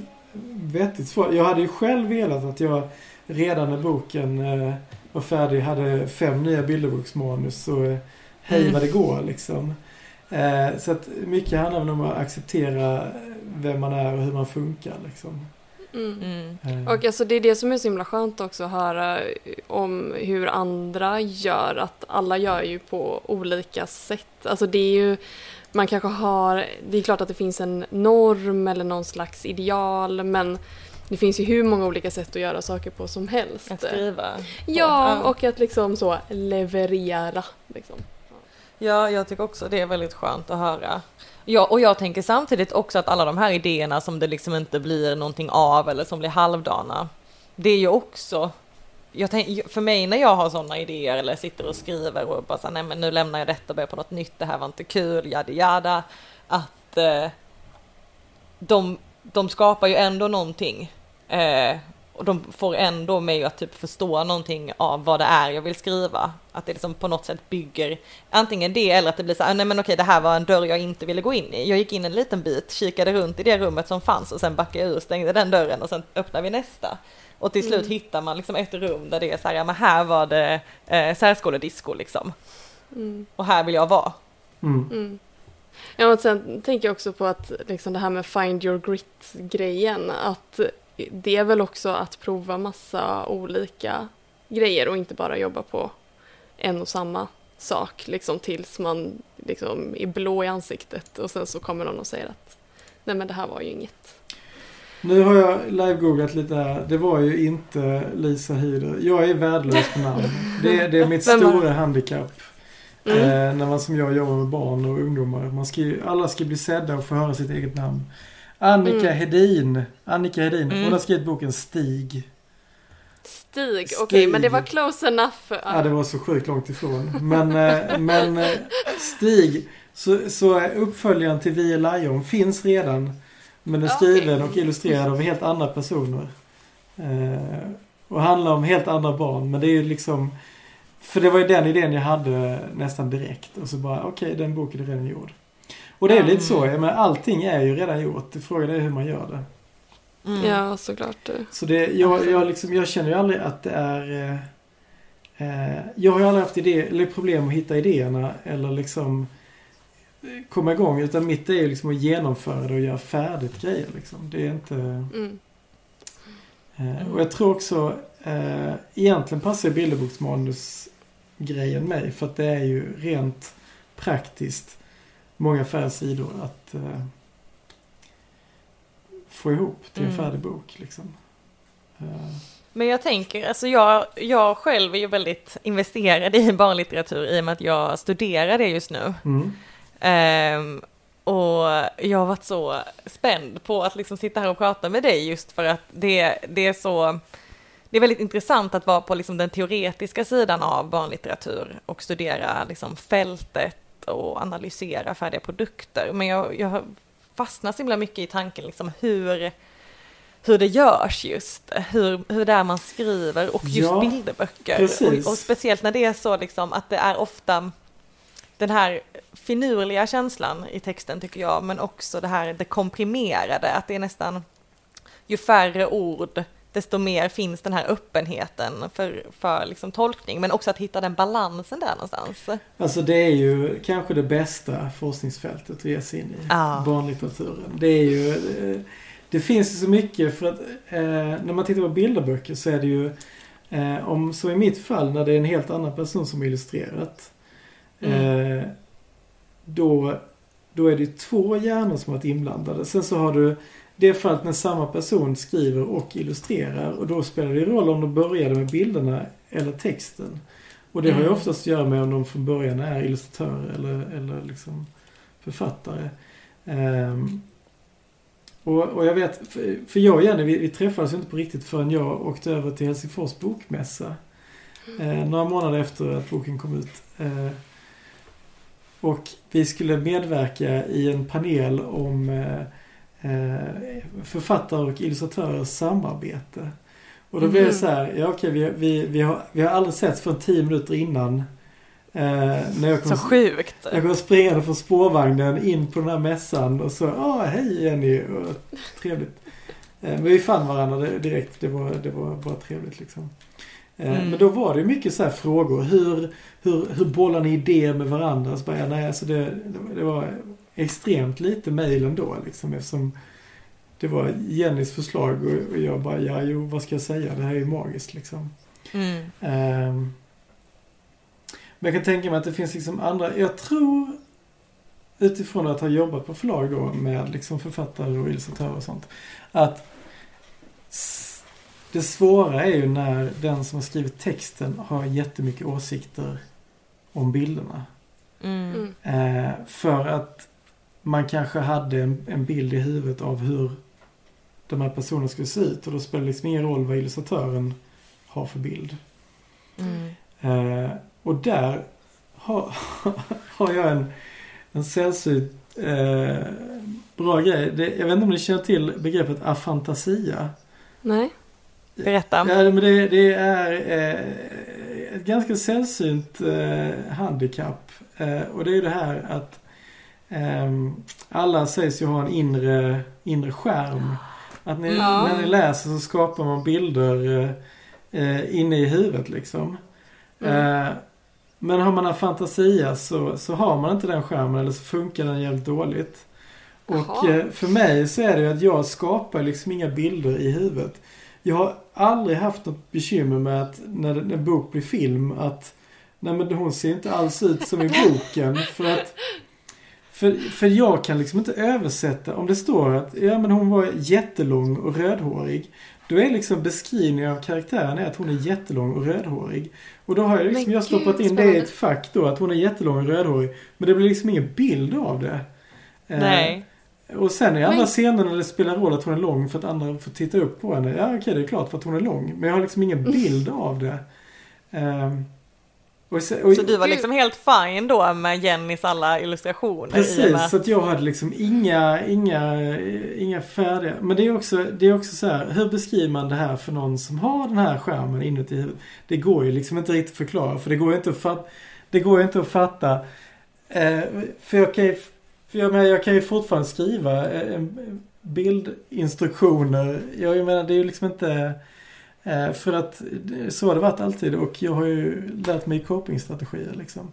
vettigt svar. Jag hade ju själv velat att jag redan när boken eh, var färdig hade fem nya bilderboksmanus och eh, hej Mm. vad det går liksom. Eh, så att mycket handlar väl om att acceptera vem man är och hur man funkar liksom. Mm. Mm. Och alltså det är det som är så himla skönt också att höra om hur andra gör. Att alla gör ju på olika sätt. Alltså det är ju, man kanske har, det är klart att det finns en norm eller någon slags ideal men det finns ju hur många olika sätt att göra saker på som helst. Att skriva. Ja, Ja. och att liksom så leverera. Liksom. Ja, jag tycker också det är väldigt skönt att höra. Ja, och jag tänker samtidigt också att alla de här idéerna som det liksom inte blir någonting av eller som blir halvdana, det är ju också jag tänk, för mig när jag har sådana idéer eller sitter och skriver och bara så nej men nu lämnar jag detta och börjar på något nytt, det här var inte kul, yada yada, att eh, de, de skapar ju ändå någonting. Eh, och de får ändå mig att typ förstå någonting av vad det är jag vill skriva. Att det liksom på något sätt bygger antingen det eller att det blir så här, ah, nej men okej det här var en dörr jag inte ville gå in i. Jag gick in en liten bit, kikade runt i det rummet som fanns och sen backade jag ur, stängde den dörren och sen öppnade vi nästa. Och till slut Mm. hittar man liksom ett rum där det är så här, ja men här var det eh, särskoledisco liksom. Mm. Och här vill jag vara. mm. Mm. Ja, och sen tänker jag också på att liksom det här med find your grit-grejen, att det är väl också att prova massa olika grejer och inte bara jobba på en och samma sak liksom tills man liksom är blå i ansiktet och sen så kommer någon och säger att nej men det här var ju inget. Nu har jag live-googlat lite här. Det var ju inte Lisa Hyder. Jag är värdelös på namn. Det, är- det är mitt stora handikapp. Mm. Eh, när man som jag jobbar med barn och ungdomar. Man ska ju, alla ska bli sedda och få höra sitt eget namn. Annika Mm. Hedin. Annika Hedin. Mm. Hon har skrivit boken Stig. Stig, Stig. okej men det var close enough. Ja, det var så sjukt långt ifrån. Men, eh, men eh, Stig, så, så uppföljaren till Vi är Lion finns redan. Men är Ja, skriven och illustrerad av helt andra personer. Eh, och handlar om helt andra barn. Men det är ju liksom... För det var ju den idén jag hade nästan direkt. Och så bara, okej den boken är redan gjord. Och det är lite så, jag menar, allting är ju redan gjort. Frågan är hur man gör det. Mm. Ja, såklart. Så det, jag, jag, liksom, jag känner ju aldrig att det är... Eh, eh, jag har ju aldrig haft idé, eller problem att hitta idéerna eller liksom komma igång. Utan mitt är ju liksom att genomföra det och göra färdigt grejer. Liksom. Det är inte... Mm. Eh, och jag tror också... Eh, egentligen passar bilderboksmanus-grejen mig. För att det är ju rent praktiskt många färre sidor att eh, få ihop till en Mm. färdig bok. Liksom. Eh, Men jag tänker, alltså jag, jag själv är ju väldigt investerad i barnlitteratur i och med att jag studerar det just nu. mm. Ehm, och jag har varit så spänd på att liksom sitta här och prata med dig just för att det, det är så det är väldigt intressant att vara på liksom den teoretiska sidan av barnlitteratur och studera liksom fältet och analysera färdiga produkter. Men jag, jag fastnar så himla mycket i tanken liksom hur, hur det görs just, hur, hur det är man skriver och just Ja, bilderböcker. Och, och speciellt när det är så liksom att det är ofta den här finurliga känslan i texten tycker jag, men också det här det komprimerade, att det är nästan ju färre ord, desto mer finns den här öppenheten för, för liksom tolkning, men också att hitta den balansen där någonstans. Alltså det är ju kanske det bästa forskningsfältet att ge sig in i. Ja. Barnlitteraturen. Det är ju... eh, Det finns ju så mycket för att eh, när man tittar på bilderböcker så är det ju eh, om så i mitt fall när det är en helt annan person som illustrerat. Eh, då, då är det två hjärnor som har varit inblandade. Sen så har du det fallet när samma person skriver och illustrerar och då spelar det roll om de började med bilderna eller texten. Och det har ju Mm. oftast att göra med om de från början är illustratörer eller, eller liksom författare. Ehm, och, och jag vet, för, för jag och Jenny vi, vi träffades inte på riktigt förrän jag åkte över till Helsingfors bokmässa. Eh, några månader efter att boken kom ut. Eh, och vi skulle medverka i en panel om eh, eh, författare och illustratörers samarbete. Och då blev det Mhm. så här, ja okej vi, vi, vi, har, vi har aldrig sett för tio minuter innan. Eh, när jag kom, Så sjukt. jag kom springande från spårvagnen in på den här mässan och så, ja hej Jenny, och, trevligt. Eh, men vi fann varandra direkt, det var, det var bara trevligt liksom. Eh, Mm. Men då var det mycket så här frågor, hur, hur, hur bollar ni idéer med varandra? Så bara, nej, alltså det, det var extremt lite mejl ändå liksom eftersom det var Jennys förslag och, och jag bara, ja jo, vad ska jag säga? Det här är ju magiskt liksom. Mm. Ehm, men jag kan tänka mig att det finns liksom andra, jag tror utifrån att ha jobbat på förlag då med liksom författare och illustratörer och sånt. Att det svåra är ju när den som har skrivit texten har jättemycket åsikter om bilderna. Mm. Mm. Eh, för att man kanske hade en, en bild i huvudet av hur de här personerna skulle se ut och då spelar det liksom ingen roll vad illustratören har för bild. Mm. Eh, och där har, har jag en, en sällsynt eh, bra grej. Det, jag vet inte om ni känner till begreppet afantasia. Nej. Berätta. Ja, men det, det är eh, ett ganska sällsynt eh, handikapp. Eh, och det är det här att ehm, alla sägs ju ha en inre, inre skärm. Att ni, Ja. när ni läser så skapar man bilder eh, eh, inne i huvudet liksom. Mm. Eh, men har man en fantasia så, så har man inte den skärmen eller så funkar den jävligt dåligt. Och Jaha. eh, för mig så är det ju att jag skapar liksom inga bilder i huvudet. Jag har aldrig haft något bekymmer med att när en när bok blir film att Nej men hon ser inte alls ut som i boken för att för, för jag kan liksom inte översätta om det står att ja men hon var jättelång och rödhårig. Då är liksom beskrivningen av karaktären är att hon är jättelång och rödhårig. Och då har jag liksom Men jag stoppat gud, in det i ett fack då att hon är jättelång och rödhårig. Men det blir liksom ingen bild av det. Eh, Nej. Och sen i andra Men- scener när det spelar roll att hon är lång för att andra får titta upp på henne. Ja okej det är klart för att hon är lång. Men jag har liksom ingen bild av det. Ehm, och, se- och, Så du var liksom helt fine då med Jennys alla illustrationer? Precis, så att jag hade liksom inga, inga, inga färdiga. Men det är också, det är också så här, hur beskriver man det här för någon som har den här skärmen inuti huvudet? Det går ju liksom inte riktigt att förklara för det går ju inte att fatta. Det går ju inte att fatta. Eh, för jag kan ju, för jag, menar, jag kan ju fortfarande skriva eh, en- bildinstruktioner. Jag, menar det är ju liksom inte eh, för att så har det varit alltid och jag har ju lärt mig copingstrategier liksom.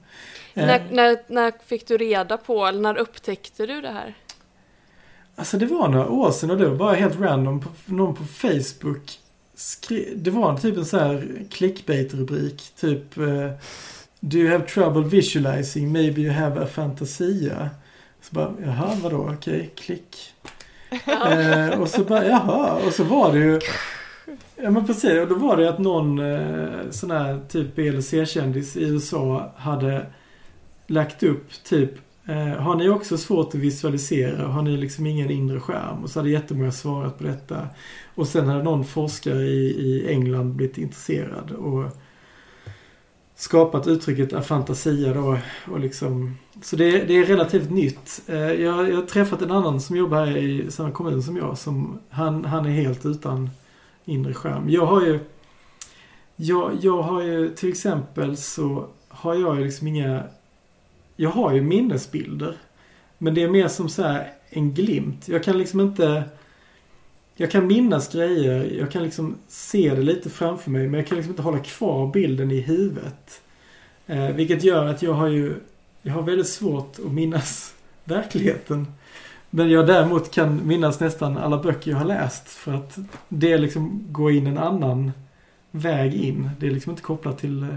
Eh, När, när, när fick du reda på, eller när upptäckte du det här? Alltså det var några år sedan och det var bara helt random. Någon på Facebook skrev, Det var typ en sån här clickbait-rubrik. Typ eh, Do you have trouble visualizing? Maybe you have a fantasia. Så bara, jaha vadå? Okej, klick. Eh, och så bara, jaha. Och så var det ju Ja men precis, och då var det att någon eh, sån här typ BLC-kändis i USA hade lagt upp typ eh, Har ni också svårt att visualisera? Har ni liksom ingen inre skärm? Och så hade jättemånga svarat på detta. Och sen hade någon forskare i, i England blivit intresserad och skapat uttrycket afantasia då. Och liksom, så det, det är relativt nytt. Eh, jag, jag har träffat en annan som jobbar här i samma kommun som jag. Som, han, han är helt utan inre skärm. Jag har ju jag, jag har ju till exempel så har jag ju liksom inga Jag har ju minnesbilder. Men det är mer som så här en glimt. Jag kan liksom inte jag kan minnas grejer. Jag kan liksom se det lite framför mig. Men jag kan liksom inte hålla kvar bilden i huvudet. Eh, vilket gör att jag har ju Jag har väldigt svårt att minnas verkligheten. Men jag däremot kan minnas nästan alla böcker jag har läst. För att det liksom går in en annan väg in. Det är liksom inte kopplat till eh,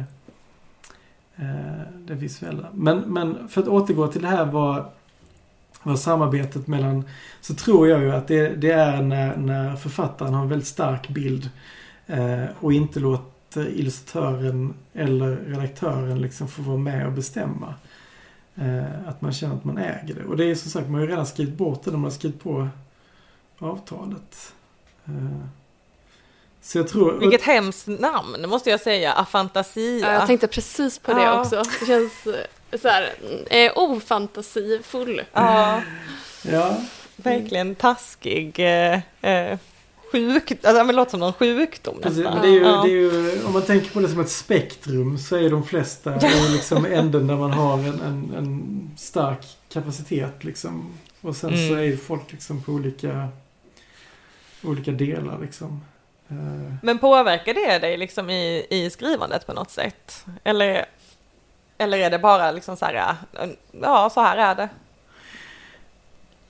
eh det visuella. Men, men för att återgå till det här vad, vad samarbetet mellan så tror jag ju att det, det är när, när författaren har en väldigt stark bild eh, och inte låter illustratören eller redaktören liksom få vara med och bestämma. Eh, att man känner att man äger det. Och det är som sagt, man har ju redan skrivit bort det när man har skrivit på avtalet. Eh, så jag tror... Vilket hemskt namn måste jag säga, afantasia. Ja, jag tänkte precis på det Ja. också. Det känns eh, så här, eh, ofantasifull. Ja, Ja, verkligen taskig. Eh, eh, sjuk, alltså, det låter som någon sjukdom Precis, nästan. det är, ju, Ja. det är ju, om man tänker på det som ett spektrum så är de flesta är liksom änden där man har en, en, en stark kapacitet liksom. Och sen så Mm. är ju folk liksom på olika, olika delar liksom. Eh, Men påverkar det dig liksom i, i skrivandet på något sätt? Eller, eller är det bara liksom så här, ja så här är det?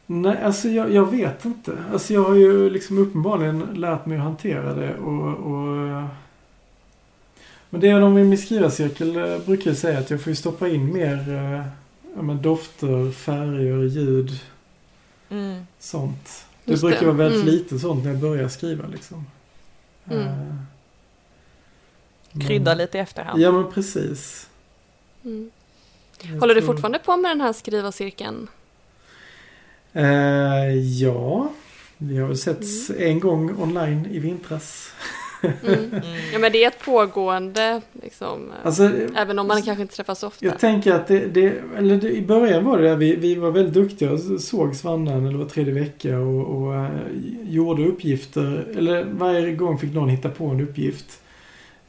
Nej, alltså jag, jag, vet inte. Alltså jag har ju liksom uppenbarligen lärt mig att hantera det och... och men det är de i min skrivarcirkel eh, brukar säga att jag får stoppa in mer eh, ja, men dofter, färger, ljud. Mm. Sånt. Det Just brukar det. vara väldigt Mm. lite sånt när jag börjar skriva liksom. Mm. Eh, men- Krydda lite i efterhand. Ja men precis. Mm. Håller du fortfarande på med den här skrivarcirkeln? Eh, ja. Vi har väl setts en gång online i vintras. Mm. Mm. Ja men det är ett pågående liksom. Alltså, Även om man kanske inte träffas så ofta. Jag tänker att det, det eller det, i början var det där, vi, vi var väldigt duktiga och sågs varannan eller var tredje vecka och, och eh, gjorde uppgifter. Eller varje gång fick någon hitta på en uppgift.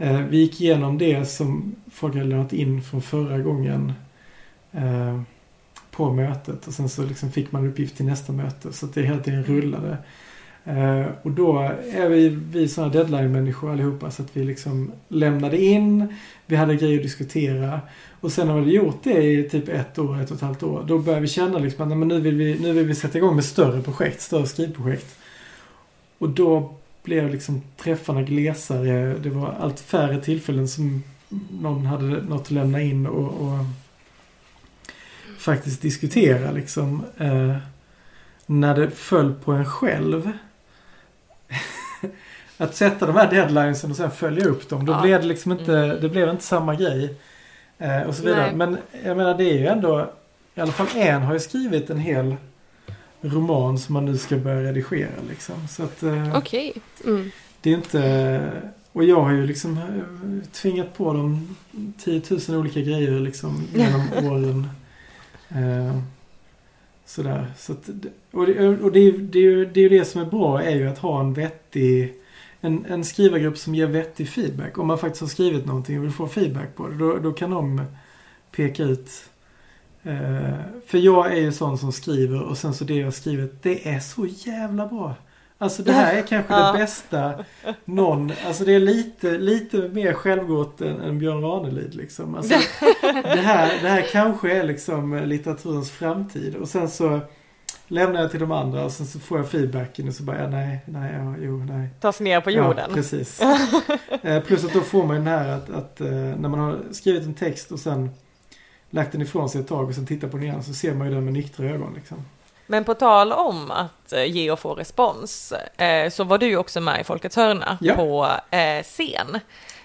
Eh, vi gick igenom det som folk hade lämnat in från förra gången eh, på mötet och sen så liksom fick man uppgift till nästa möte så att det hela tiden rullade. Eh, och då är vi, vi sådana deadline-människor allihopa så att vi liksom lämnade in, vi hade grejer att diskutera och sen när vi hade gjort det i typ ett år, ett och ett halvt år, då började vi känna liksom att nej, men nu, vill vi, nu vill vi sätta igång med större projekt, större skrivprojekt. Och då blev liksom träffarna glesare, det var allt färre tillfällen som någon hade något att lämna in och, och faktiskt diskutera liksom. Eh, när det föll på en själv. att sätta de här deadlinesen och sen följa upp dem. Då Ja. blev det liksom inte, Mm. det blev inte samma grej. Eh, och så vidare. Nej. Men jag menar det är ju ändå, i alla fall en har ju skrivit en hel roman som man nu ska börja redigera liksom. Så att eh, Okej. Mm. det är inte, och jag har ju liksom eh, tvingat på dem 10 000 olika grejer liksom genom åren. Eh, sådär. Så att, och det, och det, är det, är ju, det är ju det som är bra är ju att ha en vettig en, en skrivargrupp som ger vettig feedback. Om man faktiskt har skrivit någonting och vill få feedback på det. Då, då kan de peka ut. Eh, för jag är ju sån som skriver och sen så det jag skrivit det är så jävla bra. Alltså det här är kanske det bästa någon, alltså det är lite, lite mer självgott än, än Björn Ranelid liksom. Alltså, det, här, det här kanske är liksom litteraturens framtid och sen så lämnar jag till de andra och sen så får jag feedbacken och så bara, ja, nej, nej, ja, jo, nej. Tas ner på jorden. Ja, precis. eh, plus att då får man den här att, att eh, när man har skrivit en text och sen lagt den ifrån sig ett tag och sen tittar på den igen så ser man ju den med nyktra ögon liksom. Men på tal om att eh, ge och få respons eh, så var du ju också med i Folkets hörna Ja. på eh, scen.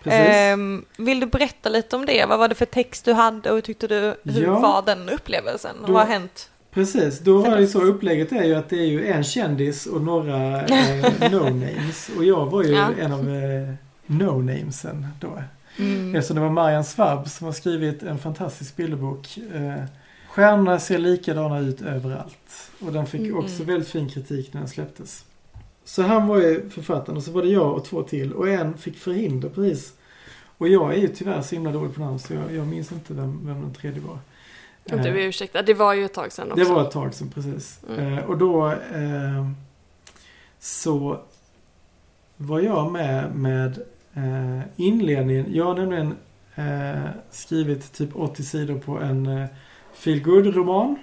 Ehm, vill du berätta lite om det? Vad var det för text du hade och hur tyckte du, hur Ja. var den upplevelsen? Då- vad har hänt? Precis, då var det så upplägget är ju att det är ju en kändis och några eh, no-names. Och jag var ju Ja. en av eh, no-namesen då. Mm. Eftersom det var Marianne Svab som har skrivit en fantastisk bilderbok. Eh, Stjärnorna ser likadana ut överallt. Och den fick Mm. också väldigt fin kritik när den släpptes. Så han var ju författaren och så var det jag och två till. Och en fick förhinder precis. Och jag är ju tyvärr så himla dålig på namn så jag, jag minns inte vem, vem den tredje var. Du Eh, är ursäktad, det var ju ett tag sedan också. det var ett tag sedan precis. Mm. Eh, och då eh, så var jag med med eh, inledningen. Jag har nämligen eh, skrivit typ 80 sidor på en eh, feel roman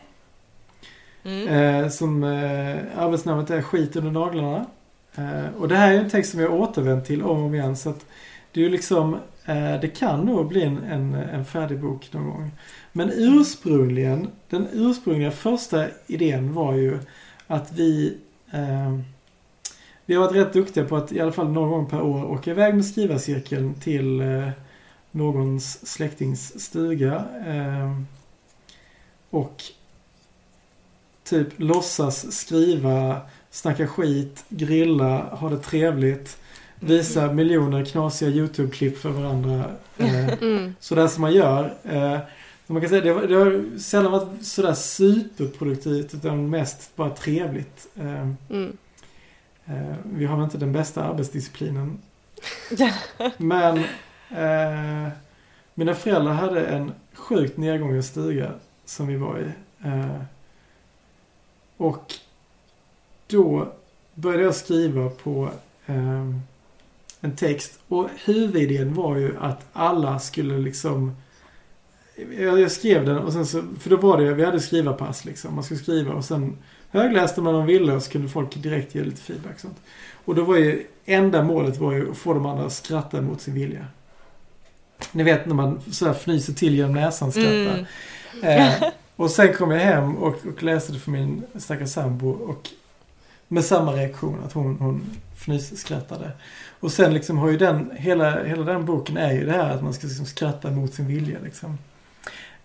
Mm. eh, Som eh, arbetsnamnet är Skit under naglarna. Eh, och det här är en text som jag återvänt till om och om igen. Så att det är ju liksom eh, Det kan nog bli en, en, en färdig bok någon gång. Men ursprungligen, den ursprungliga första idén var ju att vi eh, Vi har varit rätt duktiga på att i alla fall någon gång per år åka iväg med skrivarcirkeln till eh, någons släktings stuga. Eh, och typ låtsas skriva, snacka skit, grilla, ha det trevligt. Visa miljoner knasiga YouTube-klipp för varandra. Eh, Mm. sådär som man gör. Eh, man kan säga, det, har- det har sällan varit sådär superproduktivt utan mest bara trevligt. Eh, Mm. Eh, vi har väl inte den bästa arbetsdisciplinen. Men eh, mina föräldrar hade en sjukt nedgången stuga som vi var i. Eh, och då började jag skriva på eh, en text och huvudidén var ju att alla skulle liksom jag, jag skrev den och sen så, för då var det, vi hade skrivarpass liksom. Man skulle skriva och sen högläste man om och så kunde folk direkt ge lite feedback. Sånt. Och då var ju, enda målet var ju att få de andra att skratta mot sin vilja. Ni vet när man så här fnyser till genom näsan skrattar. Mm. Eh, och sen kom jag hem och, och läste det för min stackars sambo och med samma reaktion att hon, hon fnisskrattade. Och sen liksom har ju den, hela, hela den boken är ju det här att man ska liksom skratta mot sin vilja liksom.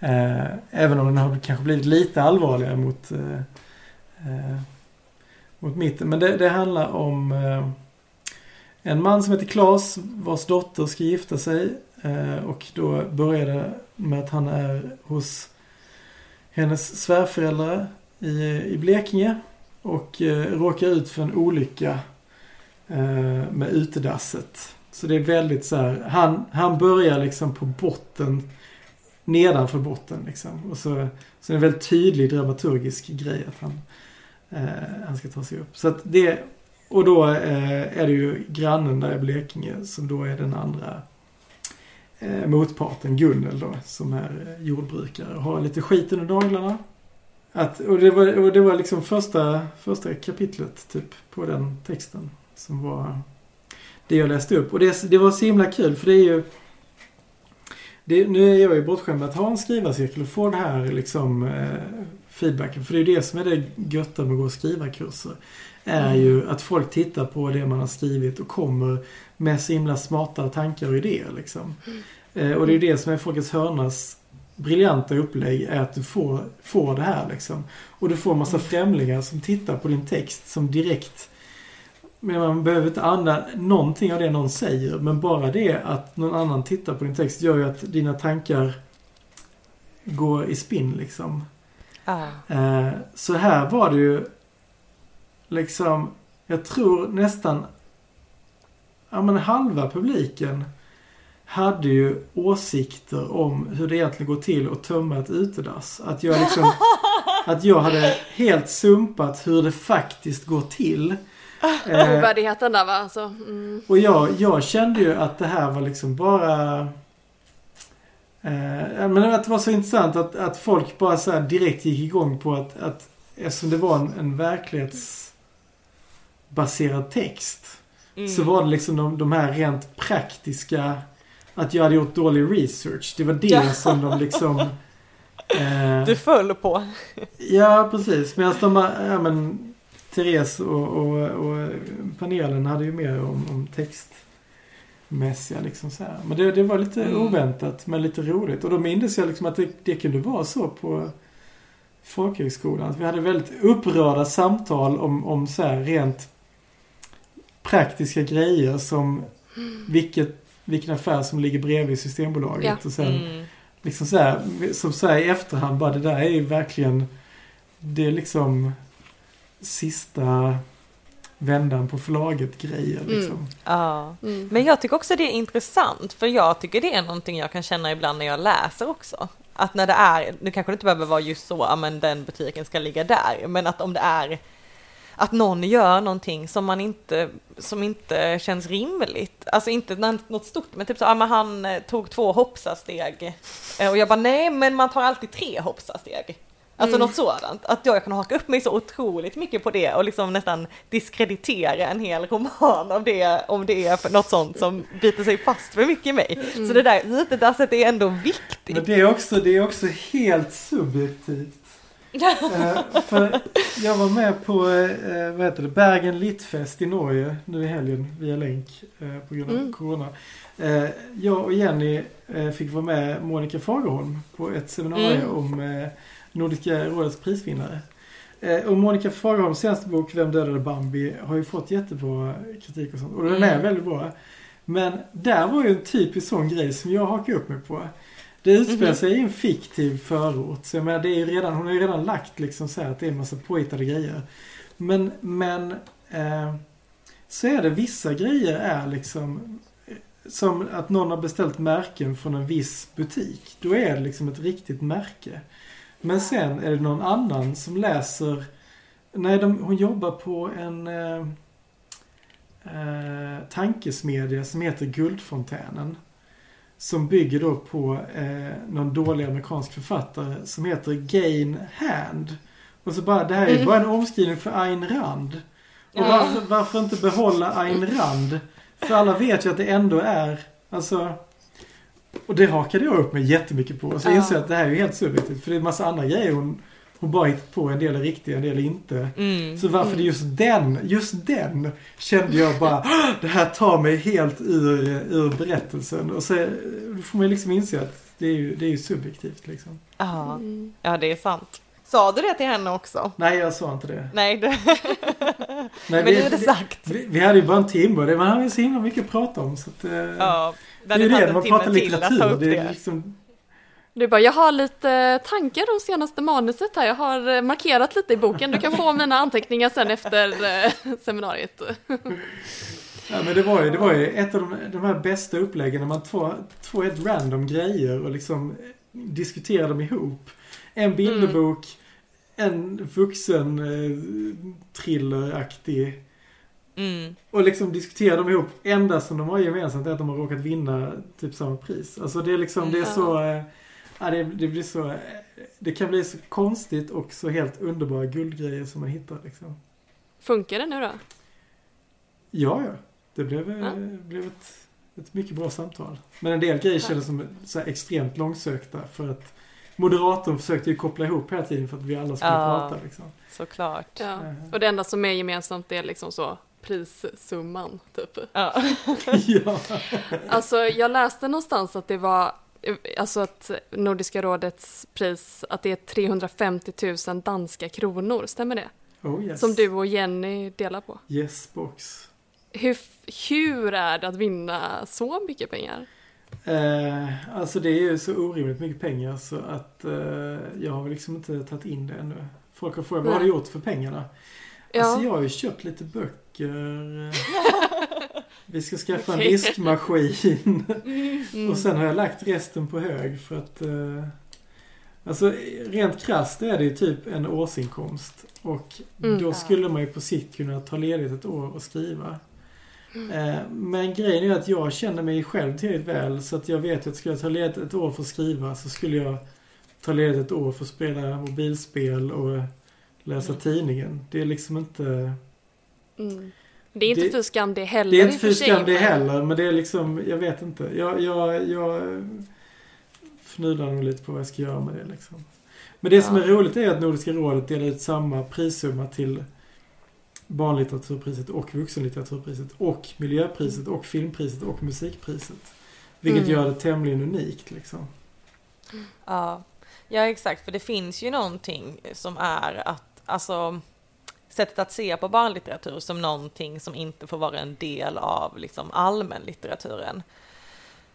Eh, även om den har kanske blivit lite allvarligare mot, eh, eh, mot mitten. Men det, det handlar om eh, en man som heter Klas vars dotter ska gifta sig. Eh, och då börjar det med att han är hos hennes svärföräldrar i, i Blekinge. Och eh, råkar ut för en olycka eh, med utedasset. Så det är väldigt så här, han, han börjar liksom på botten, nedanför botten liksom. Och så, så är det en väldigt tydlig dramaturgisk grej att han, eh, han ska ta sig upp. Så att det, och då eh, är det ju grannen där i Blekinge som då är den andra eh, motparten, Gunnel då, som är eh, jordbrukare och har lite skit under naglarna. Att, och, det var, och det var liksom första, första kapitlet typ på den texten som var det jag läste upp. Och det, det var så himla kul för det är ju det, nu är jag ju bortskämd med att ha en skrivarcirkel och få det här liksom eh, feedbacken. För det är det som är det götta med att gå och skriva kurser. Är Mm. ju att folk tittar på det man har skrivit och kommer med så himla smarta tankar och idéer liksom. Eh, och det är det som är Folkets Hörnas briljanta upplägg är att du får, får det här liksom. Och du får massa Mm. främlingar som tittar på din text som direkt men man behöver inte använda någonting av det någon säger. Men bara det att någon annan tittar på din text gör ju att dina tankar går i spinn liksom. Ah. Eh, så här var det ju liksom, jag tror nästan, ja men halva publiken hade ju åsikter om hur det egentligen går till att tömma ett utedass. Att jag liksom, att jag hade helt sumpat hur det faktiskt går till. Eh, Ovärdigheten där va? Alltså, mm. och jag, jag kände ju att det här var liksom bara... Eh, men att det var så intressant att, att folk bara så direkt gick igång på att, att eftersom det var en, en verklighetsbaserad text. Mm. Så var det liksom de, de här rent praktiska... Att jag hade gjort dålig research. Det var det Ja. som de liksom... Eh, Du föll på. Ja, precis. Medan de, ja men Therese och, och, och panelen hade ju mer om, om textmässiga liksom så här. Men det, det var lite Mm. oväntat men lite roligt. Och då minns jag liksom att det, det kunde vara så på folkhögskolan. Att vi hade väldigt upprörda samtal om, om så här rent praktiska grejer som vilket, vilken affär som ligger bredvid Systembolaget. Ja. Och sen Mm. liksom så här, som så här i efterhand bara det där är ju verkligen det är liksom sista vändan på förlaget grejer Mm. liksom. Ja. Mm. Men jag tycker också det är intressant, för jag tycker det är någonting jag kan känna ibland när jag läser också. Att när det är, nu kanske det inte behöver vara just så, men den butiken ska ligga där, men att om det är att någon gör någonting som man inte, som inte känns rimligt. Alltså inte nå- något stort, men typ så, ja men han eh, tog två hoppsasteg. Eh, Och jag bara, nej men man tar alltid tre hoppsasteg. Alltså Mm. något sådant. Att jag kan haka upp mig så otroligt mycket på det och liksom nästan diskreditera en hel roman av det, om det är något sånt som biter sig fast för mycket i mig. Så det där utedasset är ändå viktigt. Men det är också, det är också helt subjektivt. Eh, för jag var med på, eh, vad heter det, Bergen Littfest i Norge nu i helgen via länk eh, på grund av Mm. Corona. Eh, jag och Jenny eh, fick vara med Monica Fagerholm på ett seminarium Mm. om eh, Nordiska rådets prisvinnare. Eh, och Monica Fagerholms senaste bok Vem dödade Bambi har ju fått jättebra kritik och sånt. Och den är Mm. väldigt bra. Men där var ju en typisk sån grej som jag hakar upp mig på. Det utspelar Mhm. sig i en fiktiv förort. Så jag menar, det är redan, hon har ju redan lagt liksom så här att det är en massa påhittade grejer. Men, men eh, så är det vissa grejer är liksom eh, som att någon har beställt märken från en viss butik. Då är det liksom ett riktigt märke. Men sen är det någon annan som läser Nej, de, hon jobbar på en eh, eh, tankesmedja som heter Guldfontänen. Som bygger då på eh, någon dålig amerikansk författare som heter Gain Hand. Och så bara, det här är Mm. bara en omskrivning för Ayn Rand. Och varför, varför inte behålla Ayn Rand? För alla vet ju att det ändå är, alltså och det hakade jag upp mig jättemycket på. Och så Ja. insåg jag att det här är ju helt subjektivt. För det är en massa andra grejer hon, hon bara hittat på. En del är riktiga, en del är inte. Mm. Så varför det är just den, just den kände jag bara, "Ah, det här tar mig helt ur, ur berättelsen. Och så då får man ju liksom inse att det är ju, det är ju subjektivt liksom. Ja. Mm. ja, det är sant. Sa du det till henne också? Nej, jag sa inte det. Nej, det... Nej, men vi, är det sagt. vi, vi hade ju bara en timme och det, ju så himla mycket att prata om. Så att, eh, Ja, det är det, man pratar till att ta litteratur. upp Det är det. liksom, Du bara, jag har lite tankar om senaste manuset här. Jag har eh, markerat lite i boken. Du kan få mina anteckningar sen efter eh, seminariet. Ja men det var ju, det var ju ett av de, de här bästa uppläggen när man två helt random grejer och liksom diskuterar dem ihop. En bilderbok, en vuxen eh, thrilleraktig Mm. och liksom diskuterar dem ihop. Enda som de har gemensamt är att de har råkat vinna typ samma pris. Alltså det är liksom, det är så, eh, ja, det, det blir så, eh, det kan bli så konstigt och så helt underbara guldgrejer som man hittar liksom. Funkar det nu då? Ja, ja. Det blev, eh, Ja. blev ett, ett mycket bra samtal. Men en del grejer kändes som så extremt långsökta för att moderatorn försökte ju koppla ihop hela tiden för att vi alla skulle Ja. prata liksom. Såklart. Ja. Och det enda som är gemensamt är liksom så prissumman, typ. Ja. ja. Alltså, jag läste någonstans att det var, alltså att Nordiska rådets pris, att det är 350 000 danska kronor, stämmer det? Oh yes. Som du och Jenny delar på. Yes box. Hur, hur är det att vinna så mycket pengar? Eh, alltså det är ju så orimligt mycket pengar så att eh, jag har väl liksom inte tagit in det ännu. Folk har frågat vad har du gjort för pengarna? Ja, Alltså jag har ju köpt lite böcker. Vi ska skaffa en diskmaskin. mm. Och sen har jag lagt resten på hög för att eh, Alltså rent krasst är det ju typ en årsinkomst. Och Mm. då skulle man ju på sikt kunna ta ledigt ett år och skriva. Eh, men grejen är att jag känner mig själv tillräckligt väl så att jag vet att skulle jag ta ledigt ett år för att skriva så skulle jag ta ledigt ett år för att spela mobilspel och läsa Mm. tidningen. Det är liksom inte... Mm. Det är inte Det- för skam det heller. Det är inte sig, skam det heller, men det är liksom, jag vet inte. Jag, jag, jag fnular nog lite på vad jag ska göra med det liksom. Men det som Ja. är roligt är att Nordiska rådet delar ut samma prissumma till barnlitteraturpriset och vuxenlitteraturpriset och miljöpriset och filmpriset och musikpriset. Vilket Mm. gör det tämligen unikt liksom. Ja. ja, exakt. För det finns ju någonting som är att, alltså, sättet att se på barnlitteratur som någonting som inte får vara en del av liksom, allmänlitteraturen.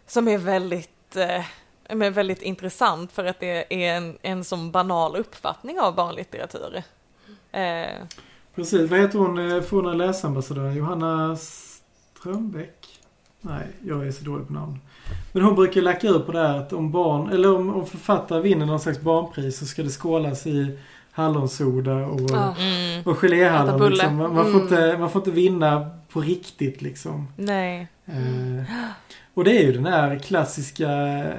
Som är väldigt, eh, men väldigt intressant för att det är en, en sån banal uppfattning av barnlitteratur. Eh, Precis, vad heter hon, eh, forna läsambassadören? Johanna Strömbäck? Nej, jag är så dålig på namn. Men hon brukar lacka ur på det här att om barn, eller om, om författare vinner någon slags barnpris så ska det skålas i hallonsoda och, mm, och geléhallon. Liksom. Man, man, får Mm. inte, man får inte vinna på riktigt liksom. nej. Eh, och det är ju den här klassiska eh,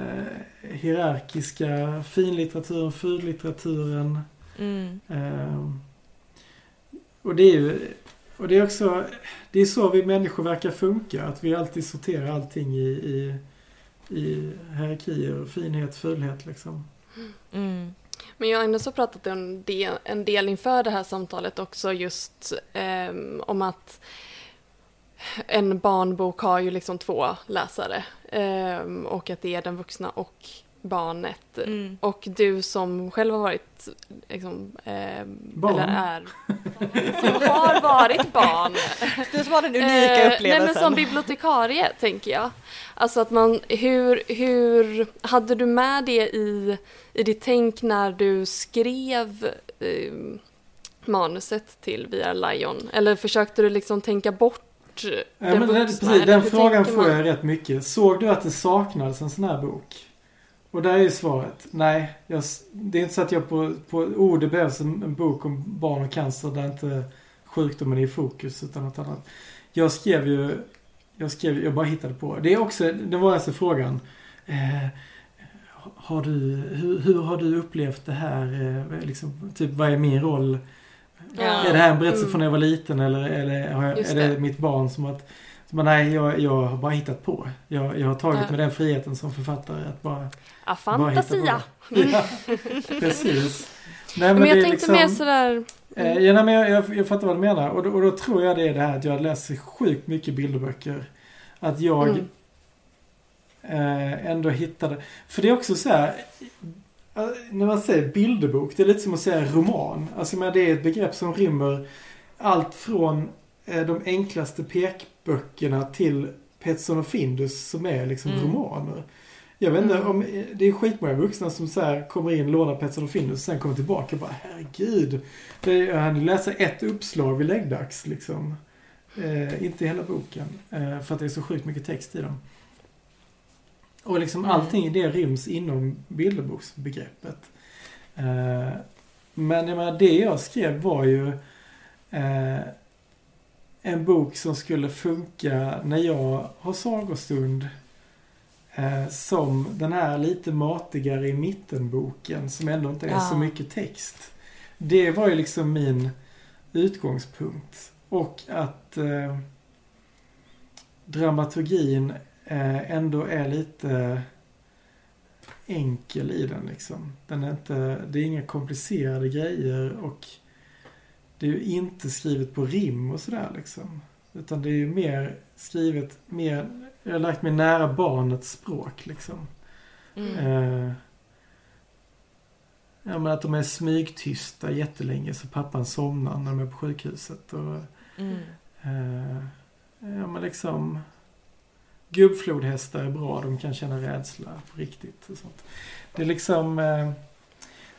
hierarkiska finlitteraturen, fullitteraturen. Mm, Eh, och det är ju och det är också det är så vi människor verkar funka. Att vi alltid sorterar allting i, i, i hierarkier, finhet, fulhet liksom. mm, men jag har ändå så pratat en del, en del inför det här samtalet också just eh, om att en barnbok har ju liksom två läsare eh, och att det är den vuxna och barnet. mm. Och du som själv har varit liksom, ehm, Barn. eller är, som har varit barn. Du som har den unika Eh, Nej upplevelsen. men som bibliotekarie tänker jag. Alltså att man, hur, hur, hade du med det i, i ditt tänk när du skrev eh, manuset till VR Lion? Eller försökte du liksom tänka bort Ja, den men det, vuxna? precis, den frågan får jag rätt mycket. Såg du att det saknades en sån här bok? Och där är ju svaret nej. Jag, det är inte så att jag på, på oh, det behövs en, en bok om barn och cancer där inte sjukdomen är i fokus utan något annat. Jag skrev ju, jag skrev, jag bara hittade på. Det är också, det var alltså frågan. eh, har du, hur, hur har du upplevt det här? Eh, liksom, typ, vad är min roll? Ja. Är det här en berättelse Mm. från när jag var liten eller, eller jag, är det, det. mitt barn som att som bara, nej, jag, jag har bara hittat på. Jag, jag har tagit Ja. mig den friheten som författare att bara, Ja, bara på. fantasia. Ja, precis. Nej, Men, jag det är tänkte liksom- mer sådär... Eh, ja, nej, men jag, jag, jag fattar vad du menar. Och då, och då tror jag det är det här att jag läser sjukt mycket bilderböcker. Att jag Mm. eh, ändå hittade... För det är också så här... eh, När man säger bilderbok, det är lite som att säga roman. Alltså men det är ett begrepp som rymmer allt från eh, de enklaste pekböckerna till Petson och Findus som är liksom Mm. romaner. Jag vet inte Mm. om, det är skitmånga vuxna som så här kommer in, lånar Petson och Findus och sen kommer tillbaka och bara herregud. Jag hann läsa ett uppslag vid läggdags liksom. Eh, inte hela boken. Eh, för att det är så sjukt mycket text i dem. Och liksom Mm. allting i det ryms inom bilderboksbegreppet. Eh, men jag menar, det jag skrev var ju eh, en bok som skulle funka när jag har sagostund. Eh, som den här lite matigare i mitten-boken som ändå inte är Ja. så mycket text. Det var ju liksom min utgångspunkt. Och att eh, dramaturgin eh, ändå är lite enkel i den liksom. Den är inte, det är inga komplicerade grejer och det är ju inte skrivet på rim och sådär liksom. Utan det är ju mer skrivet, mer, jag har lagt mig nära barnets språk liksom. Mm. Eh, ja men att de är smygtysta jättelänge så pappan somnar när de är på sjukhuset. Och, Mm. eh, ja men liksom Gubbflodhästar är bra, de kan känna rädsla på riktigt och sånt. Det är liksom eh,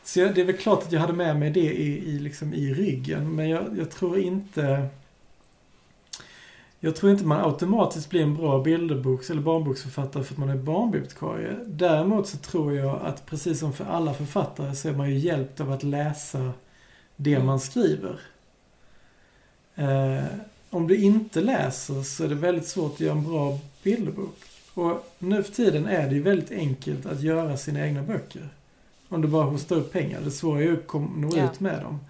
Så jag, det är väl klart att jag hade med mig det i, i, liksom i ryggen men jag, jag tror inte jag tror inte man automatiskt blir en bra bilderboks eller barnboksförfattare för att man är barnbibliotekarie. Däremot så tror jag att precis som för alla författare så är man ju hjälpt av att läsa det Mm. man skriver. Eh, om du inte läser så är det väldigt svårt att göra en bra bilderbok. Och nu för tiden är det ju väldigt enkelt att göra sina egna böcker. Om du bara hostar upp pengar. Det svåra är ju att kom- nå Ja. ut med dem.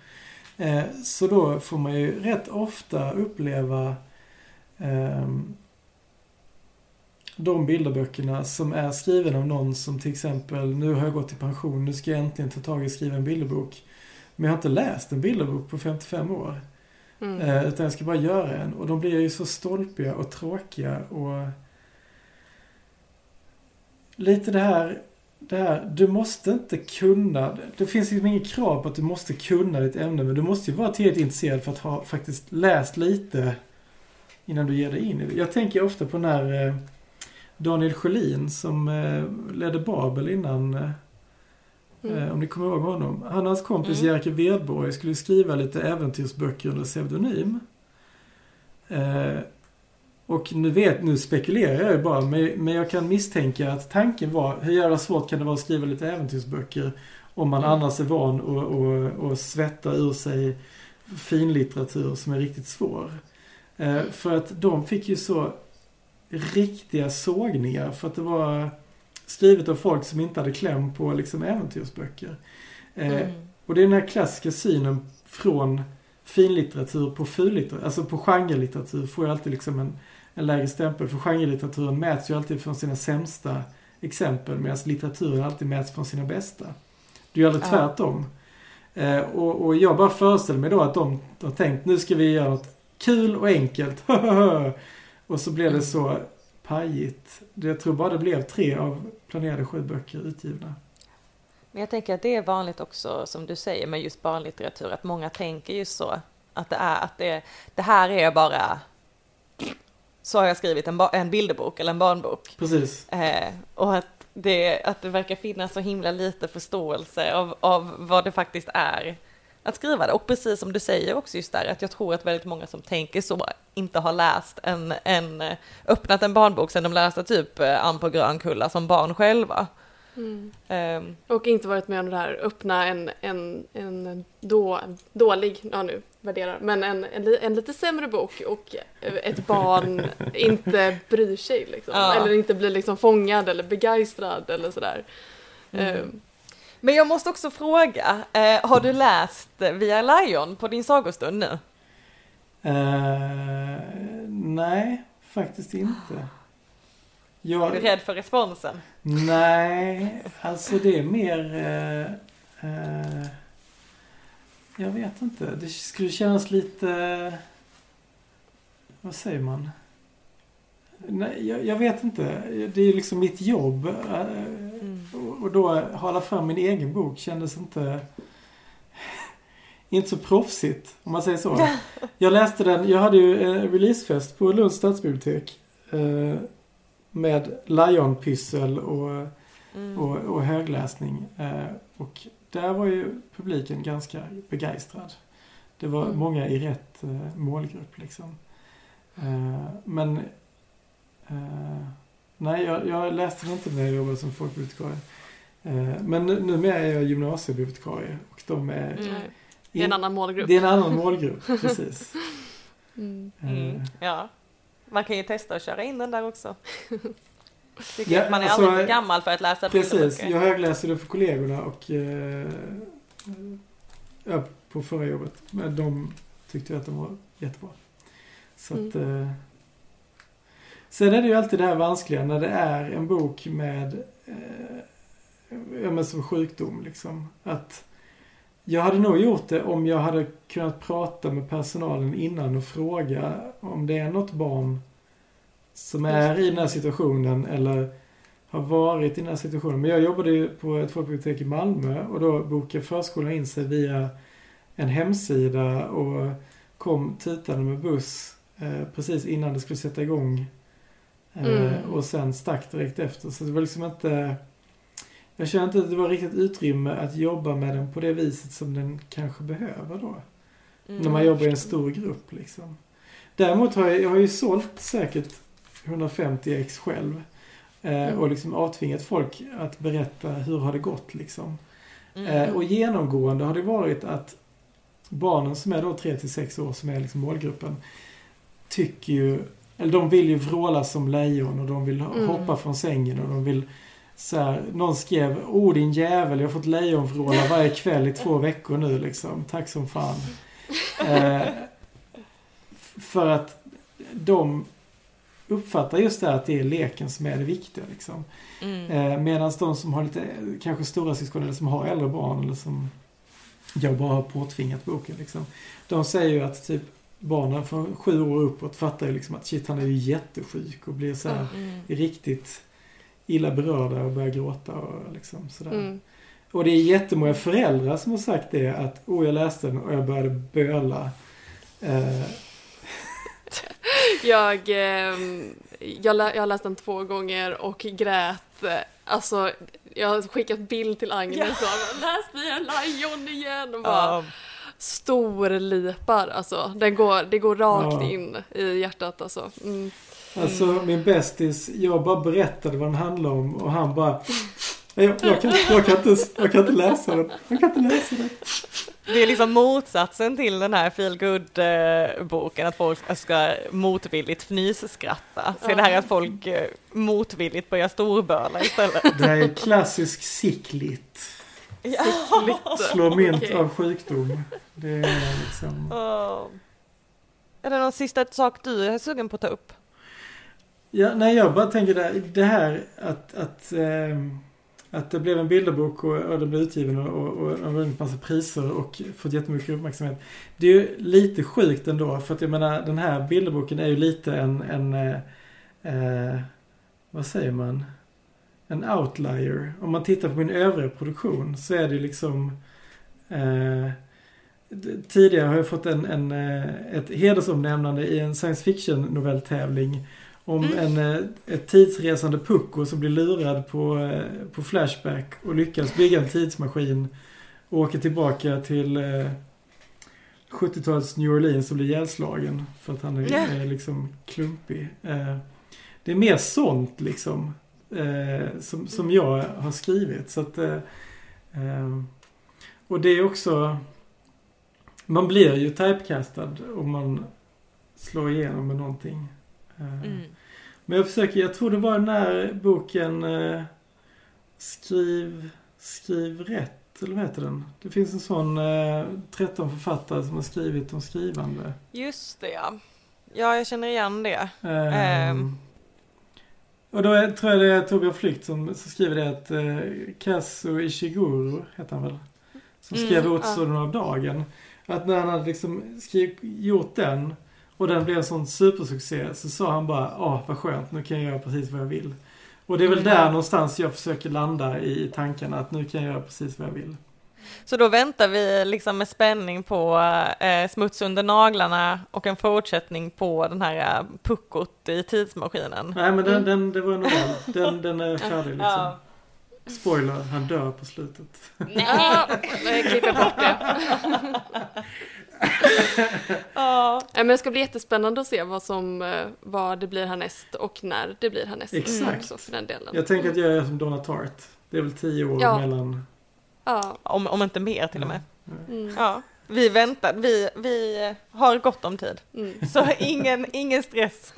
Eh, så då får man ju rätt ofta uppleva ehm, de bilderböckerna som är skrivna av någon som till exempel, nu har jag gått i pension, nu ska jag äntligen ta tag i att skriva en bilderbok. Men jag har inte läst en bilderbok på 55 år. Mm. Eh, utan jag ska bara göra en. Och de blir ju så stolpiga och tråkiga och... Lite det här, det här, du måste inte kunna, det finns liksom inget krav på att du måste kunna ditt ämne, men du måste ju vara tillräckligt intresserad för att ha faktiskt läst lite innan du ger dig in i det. Jag tänker ofta på den här eh, Daniel Sjölin som eh, ledde Babel innan, eh, Mm. Om ni kommer ihåg honom. Han och hans kompis Mm. Jerker Wedborg skulle skriva lite äventyrsböcker under pseudonym. Eh, och nu vet, nu spekulerar jag ju bara, men, jag kan misstänka att tanken var, hur jävla svårt kan det vara att skriva lite äventyrsböcker om man Mm. annars är van och, och, och svetta ur sig finlitteratur som är riktigt svår. Eh, för att de fick ju så riktiga sågningar för att det var skrivet av folk som inte hade kläm på liksom äventyrsböcker. Eh, Mm. och det är den här klassiska synen från finlitteratur på fullitteratur, alltså på genrelitteratur får ju alltid liksom en, en lägre stämpel. För genrelitteraturen mäts ju alltid från sina sämsta exempel medan litteraturen alltid mäts från sina bästa. Det är ju aldrig Ja. tvärtom. Eh, och, och jag bara föreställer mig då att de har tänkt nu ska vi göra något kul och enkelt. och så blev det så pajigt. Jag tror bara det blev tre av planerade sju böcker utgivna. Men jag tänker att det är vanligt också, som du säger, med just barnlitteratur, att många tänker just så, att det är, att det, det här är bara, så har jag skrivit en, en bilderbok eller en barnbok. Precis. Eh, och att det, att det verkar finnas så himla lite förståelse av, av vad det faktiskt är att skriva det. Och precis som du säger också just där, att jag tror att väldigt många som tänker så inte har läst en, en öppnat en barnbok sedan de läste typ eh, Ann på Grönkulla som barn själva. Mm. Ehm, Och inte varit med om det här öppna en, en, en då, dålig, ja nu värderar, men en, en, en lite sämre bok och ett barn inte bryr sig liksom. Ja. Eller inte blir liksom fångad eller begeistrad eller sådär. Mm. Ehm, Men jag måste också fråga, eh, har du läst Via Lion på din sagostund nu? Eh, nej, faktiskt inte. Är Jag, du rädd för responsen? Nej, alltså det är mer... Eh, eh, jag vet inte. Det skulle kännas lite... Vad säger man? Nej, jag, jag vet inte. Det är ju liksom mitt jobb. eh, och- Och då hala fram min egen bok kändes inte... Inte så proffsigt, om man säger så. Jag läste den, jag hade ju en releasefest på Lunds stadsbibliotek. Eh, med Lion-pyssel och, Mm. och, och högläsning. Eh, och där var ju publiken ganska begeistrad. Det var Mm. många i rätt eh, målgrupp liksom. Eh, men eh, nej, jag, jag läste inte när jag jobbade som folkbibliotekarie. Eh, men nu, numera är jag gymnasiebibliotekarie och de är... Mm. nej, Det är en annan målgrupp. Det är en annan målgrupp, precis. Mm. Mm. Ja, man kan ju testa att köra in den där också. Tycker Ja, att man är alltså, aldrig för gammal för att läsa Precis, jag högläste det för kollegorna och eh, ja, på förra jobbet. Men de tyckte att de var jättebra. Så att, eh, sen är det ju alltid det här vanskliga när det är en bok med, eh, ja men som sjukdom liksom. Att jag hade nog gjort det om jag hade kunnat prata med personalen innan och fråga om det är något barn som är i den här situationen eller har varit i den här situationen. Men jag jobbade ju på ett folkbibliotek i Malmö och då bokade förskolan in sig via en hemsida och kom tutande med buss eh, precis innan det skulle sätta igång. Eh, Mm. Och sen stack direkt efter. Så det var liksom inte... Jag kände inte att det var riktigt utrymme att jobba med den på det viset som den kanske behöver då. Mm. När man jobbar i en stor grupp liksom. Däremot har jag, jag har ju sålt säkert 150 ex själv. Eh, Mm. Och liksom avtvingat folk att berätta hur har det gått liksom. Mm. Eh, och genomgående har det varit att barnen som är då 3 till 6 år som är liksom målgruppen tycker ju, eller de vill ju vråla som lejon och de vill Mm. hoppa från sängen och de vill så här, någon skrev Åh din jävel, jag har fått lejonvråla varje kväll i två veckor nu liksom. Tack som fan. Eh, för att de uppfattar just det här att det är leken som är det viktiga liksom. Mm. Eh, Medan de som har lite, kanske stora syskon eller som har äldre barn eller som jag bara har påtvingat boken liksom. De säger ju att typ barnen från sju år uppåt fattar ju liksom att shit han är ju jättesjuk och blir så här Mm. riktigt illa berörda och börjar gråta och liksom sådär. Mm. Och det är jättemånga föräldrar som har sagt det att åh jag läste den och jag började böla. Eh, Jag, ehm, jag, lä- jag har läst den två gånger och grät. eh, Alltså, jag har skickat bild till Agnes och bara, läs Via Lion igen och bara Ja. storlipar alltså. Den går, det går rakt Ja. in i hjärtat alltså. Mm. Alltså min bästis, jag bara berättade vad den handlar om och han bara jag, jag, kan, jag, kan inte, jag kan inte läsa den. Jag kan inte läsa den. Det är liksom motsatsen till den här feel boken att folk ska motvilligt fnysskratta. Så är det här att folk eh, motvilligt börjar storböla istället. Det här är klassisk sickligt. Ja. Lite. Slå mynt Okej. av sjukdom. Det är liksom... Är det någon sista sak du är sugen på att ta upp? Ja, nej, jag bara tänker det, det här att, att, eh, att det blev en bilderbok och, och den blev utgiven och, och, och har vunnit massa priser och fått jättemycket uppmärksamhet. Det är ju lite sjukt ändå för att jag menar den här bilderboken är ju lite en, en eh, eh, vad säger man? En outlier. Om man tittar på min övriga produktion så är det ju liksom eh, Tidigare har jag fått en, en, eh, ett hedersomnämnande i en science fiction novelltävling om en, eh, ett tidsresande pucko som blir lurad på, eh, på Flashback och lyckas bygga en tidsmaskin och åker tillbaka till eh, 70-talets New Orleans och blir ihjälslagen för att han är, Ja. är liksom klumpig. Eh, det är mer sånt liksom. eh, som, som jag har skrivit. Så att, eh, eh, och det är också... Man blir ju typecastad om man slår igenom med någonting. Mm. Men jag försöker, jag tror det var den här boken eh, Skriv, skriv rätt, eller vad heter den? Det finns en sån eh, 13 författare som har skrivit om skrivande. Just det ja. Ja, jag känner igen det. Ehm. Och då är, tror jag det är Torbjörn Flykt som, som skriver det att eh, Kazuo Ishiguro, heter han väl? Som Mm, skrev ja. Återstoden av dagen. Att när han hade liksom skriv, gjort den och den blev en sån supersuccé så sa han bara Åh vad skönt, nu kan jag göra precis vad jag vill. Och det är väl Mm. där någonstans jag försöker landa i, tankarna att nu kan jag göra precis vad jag vill. Så då väntar vi liksom med spänning på eh, Smuts under naglarna och en fortsättning på den här eh, puckot i tidsmaskinen. Nej men den, Mm. den, det var en novell. Den, den är färdig liksom. Ja. Spoiler, han dör på slutet. Ja, jag klipper bort det. Ja. Men det ska bli jättespännande att se vad, som, eh, vad det blir härnäst och när det blir härnäst. Exakt. Också för den delen. Jag tänker att jag är som Donna Tartt. Det är väl tio år Ja. mellan... Ja. Om, om inte mer till och med. Mm. Ja. Vi väntar, vi, vi har gott om tid. Mm. Så ingen, ingen stress.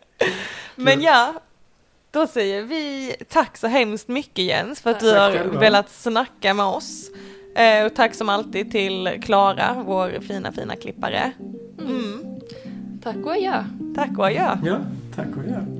Men ja, då säger vi tack så hemskt mycket Jens för att du Tack har själva. velat snacka med oss. Eh, och tack som alltid till Klara, vår fina fina klippare. Mm. Tack och adjö. Tack och adjö. Ja, tack och ja.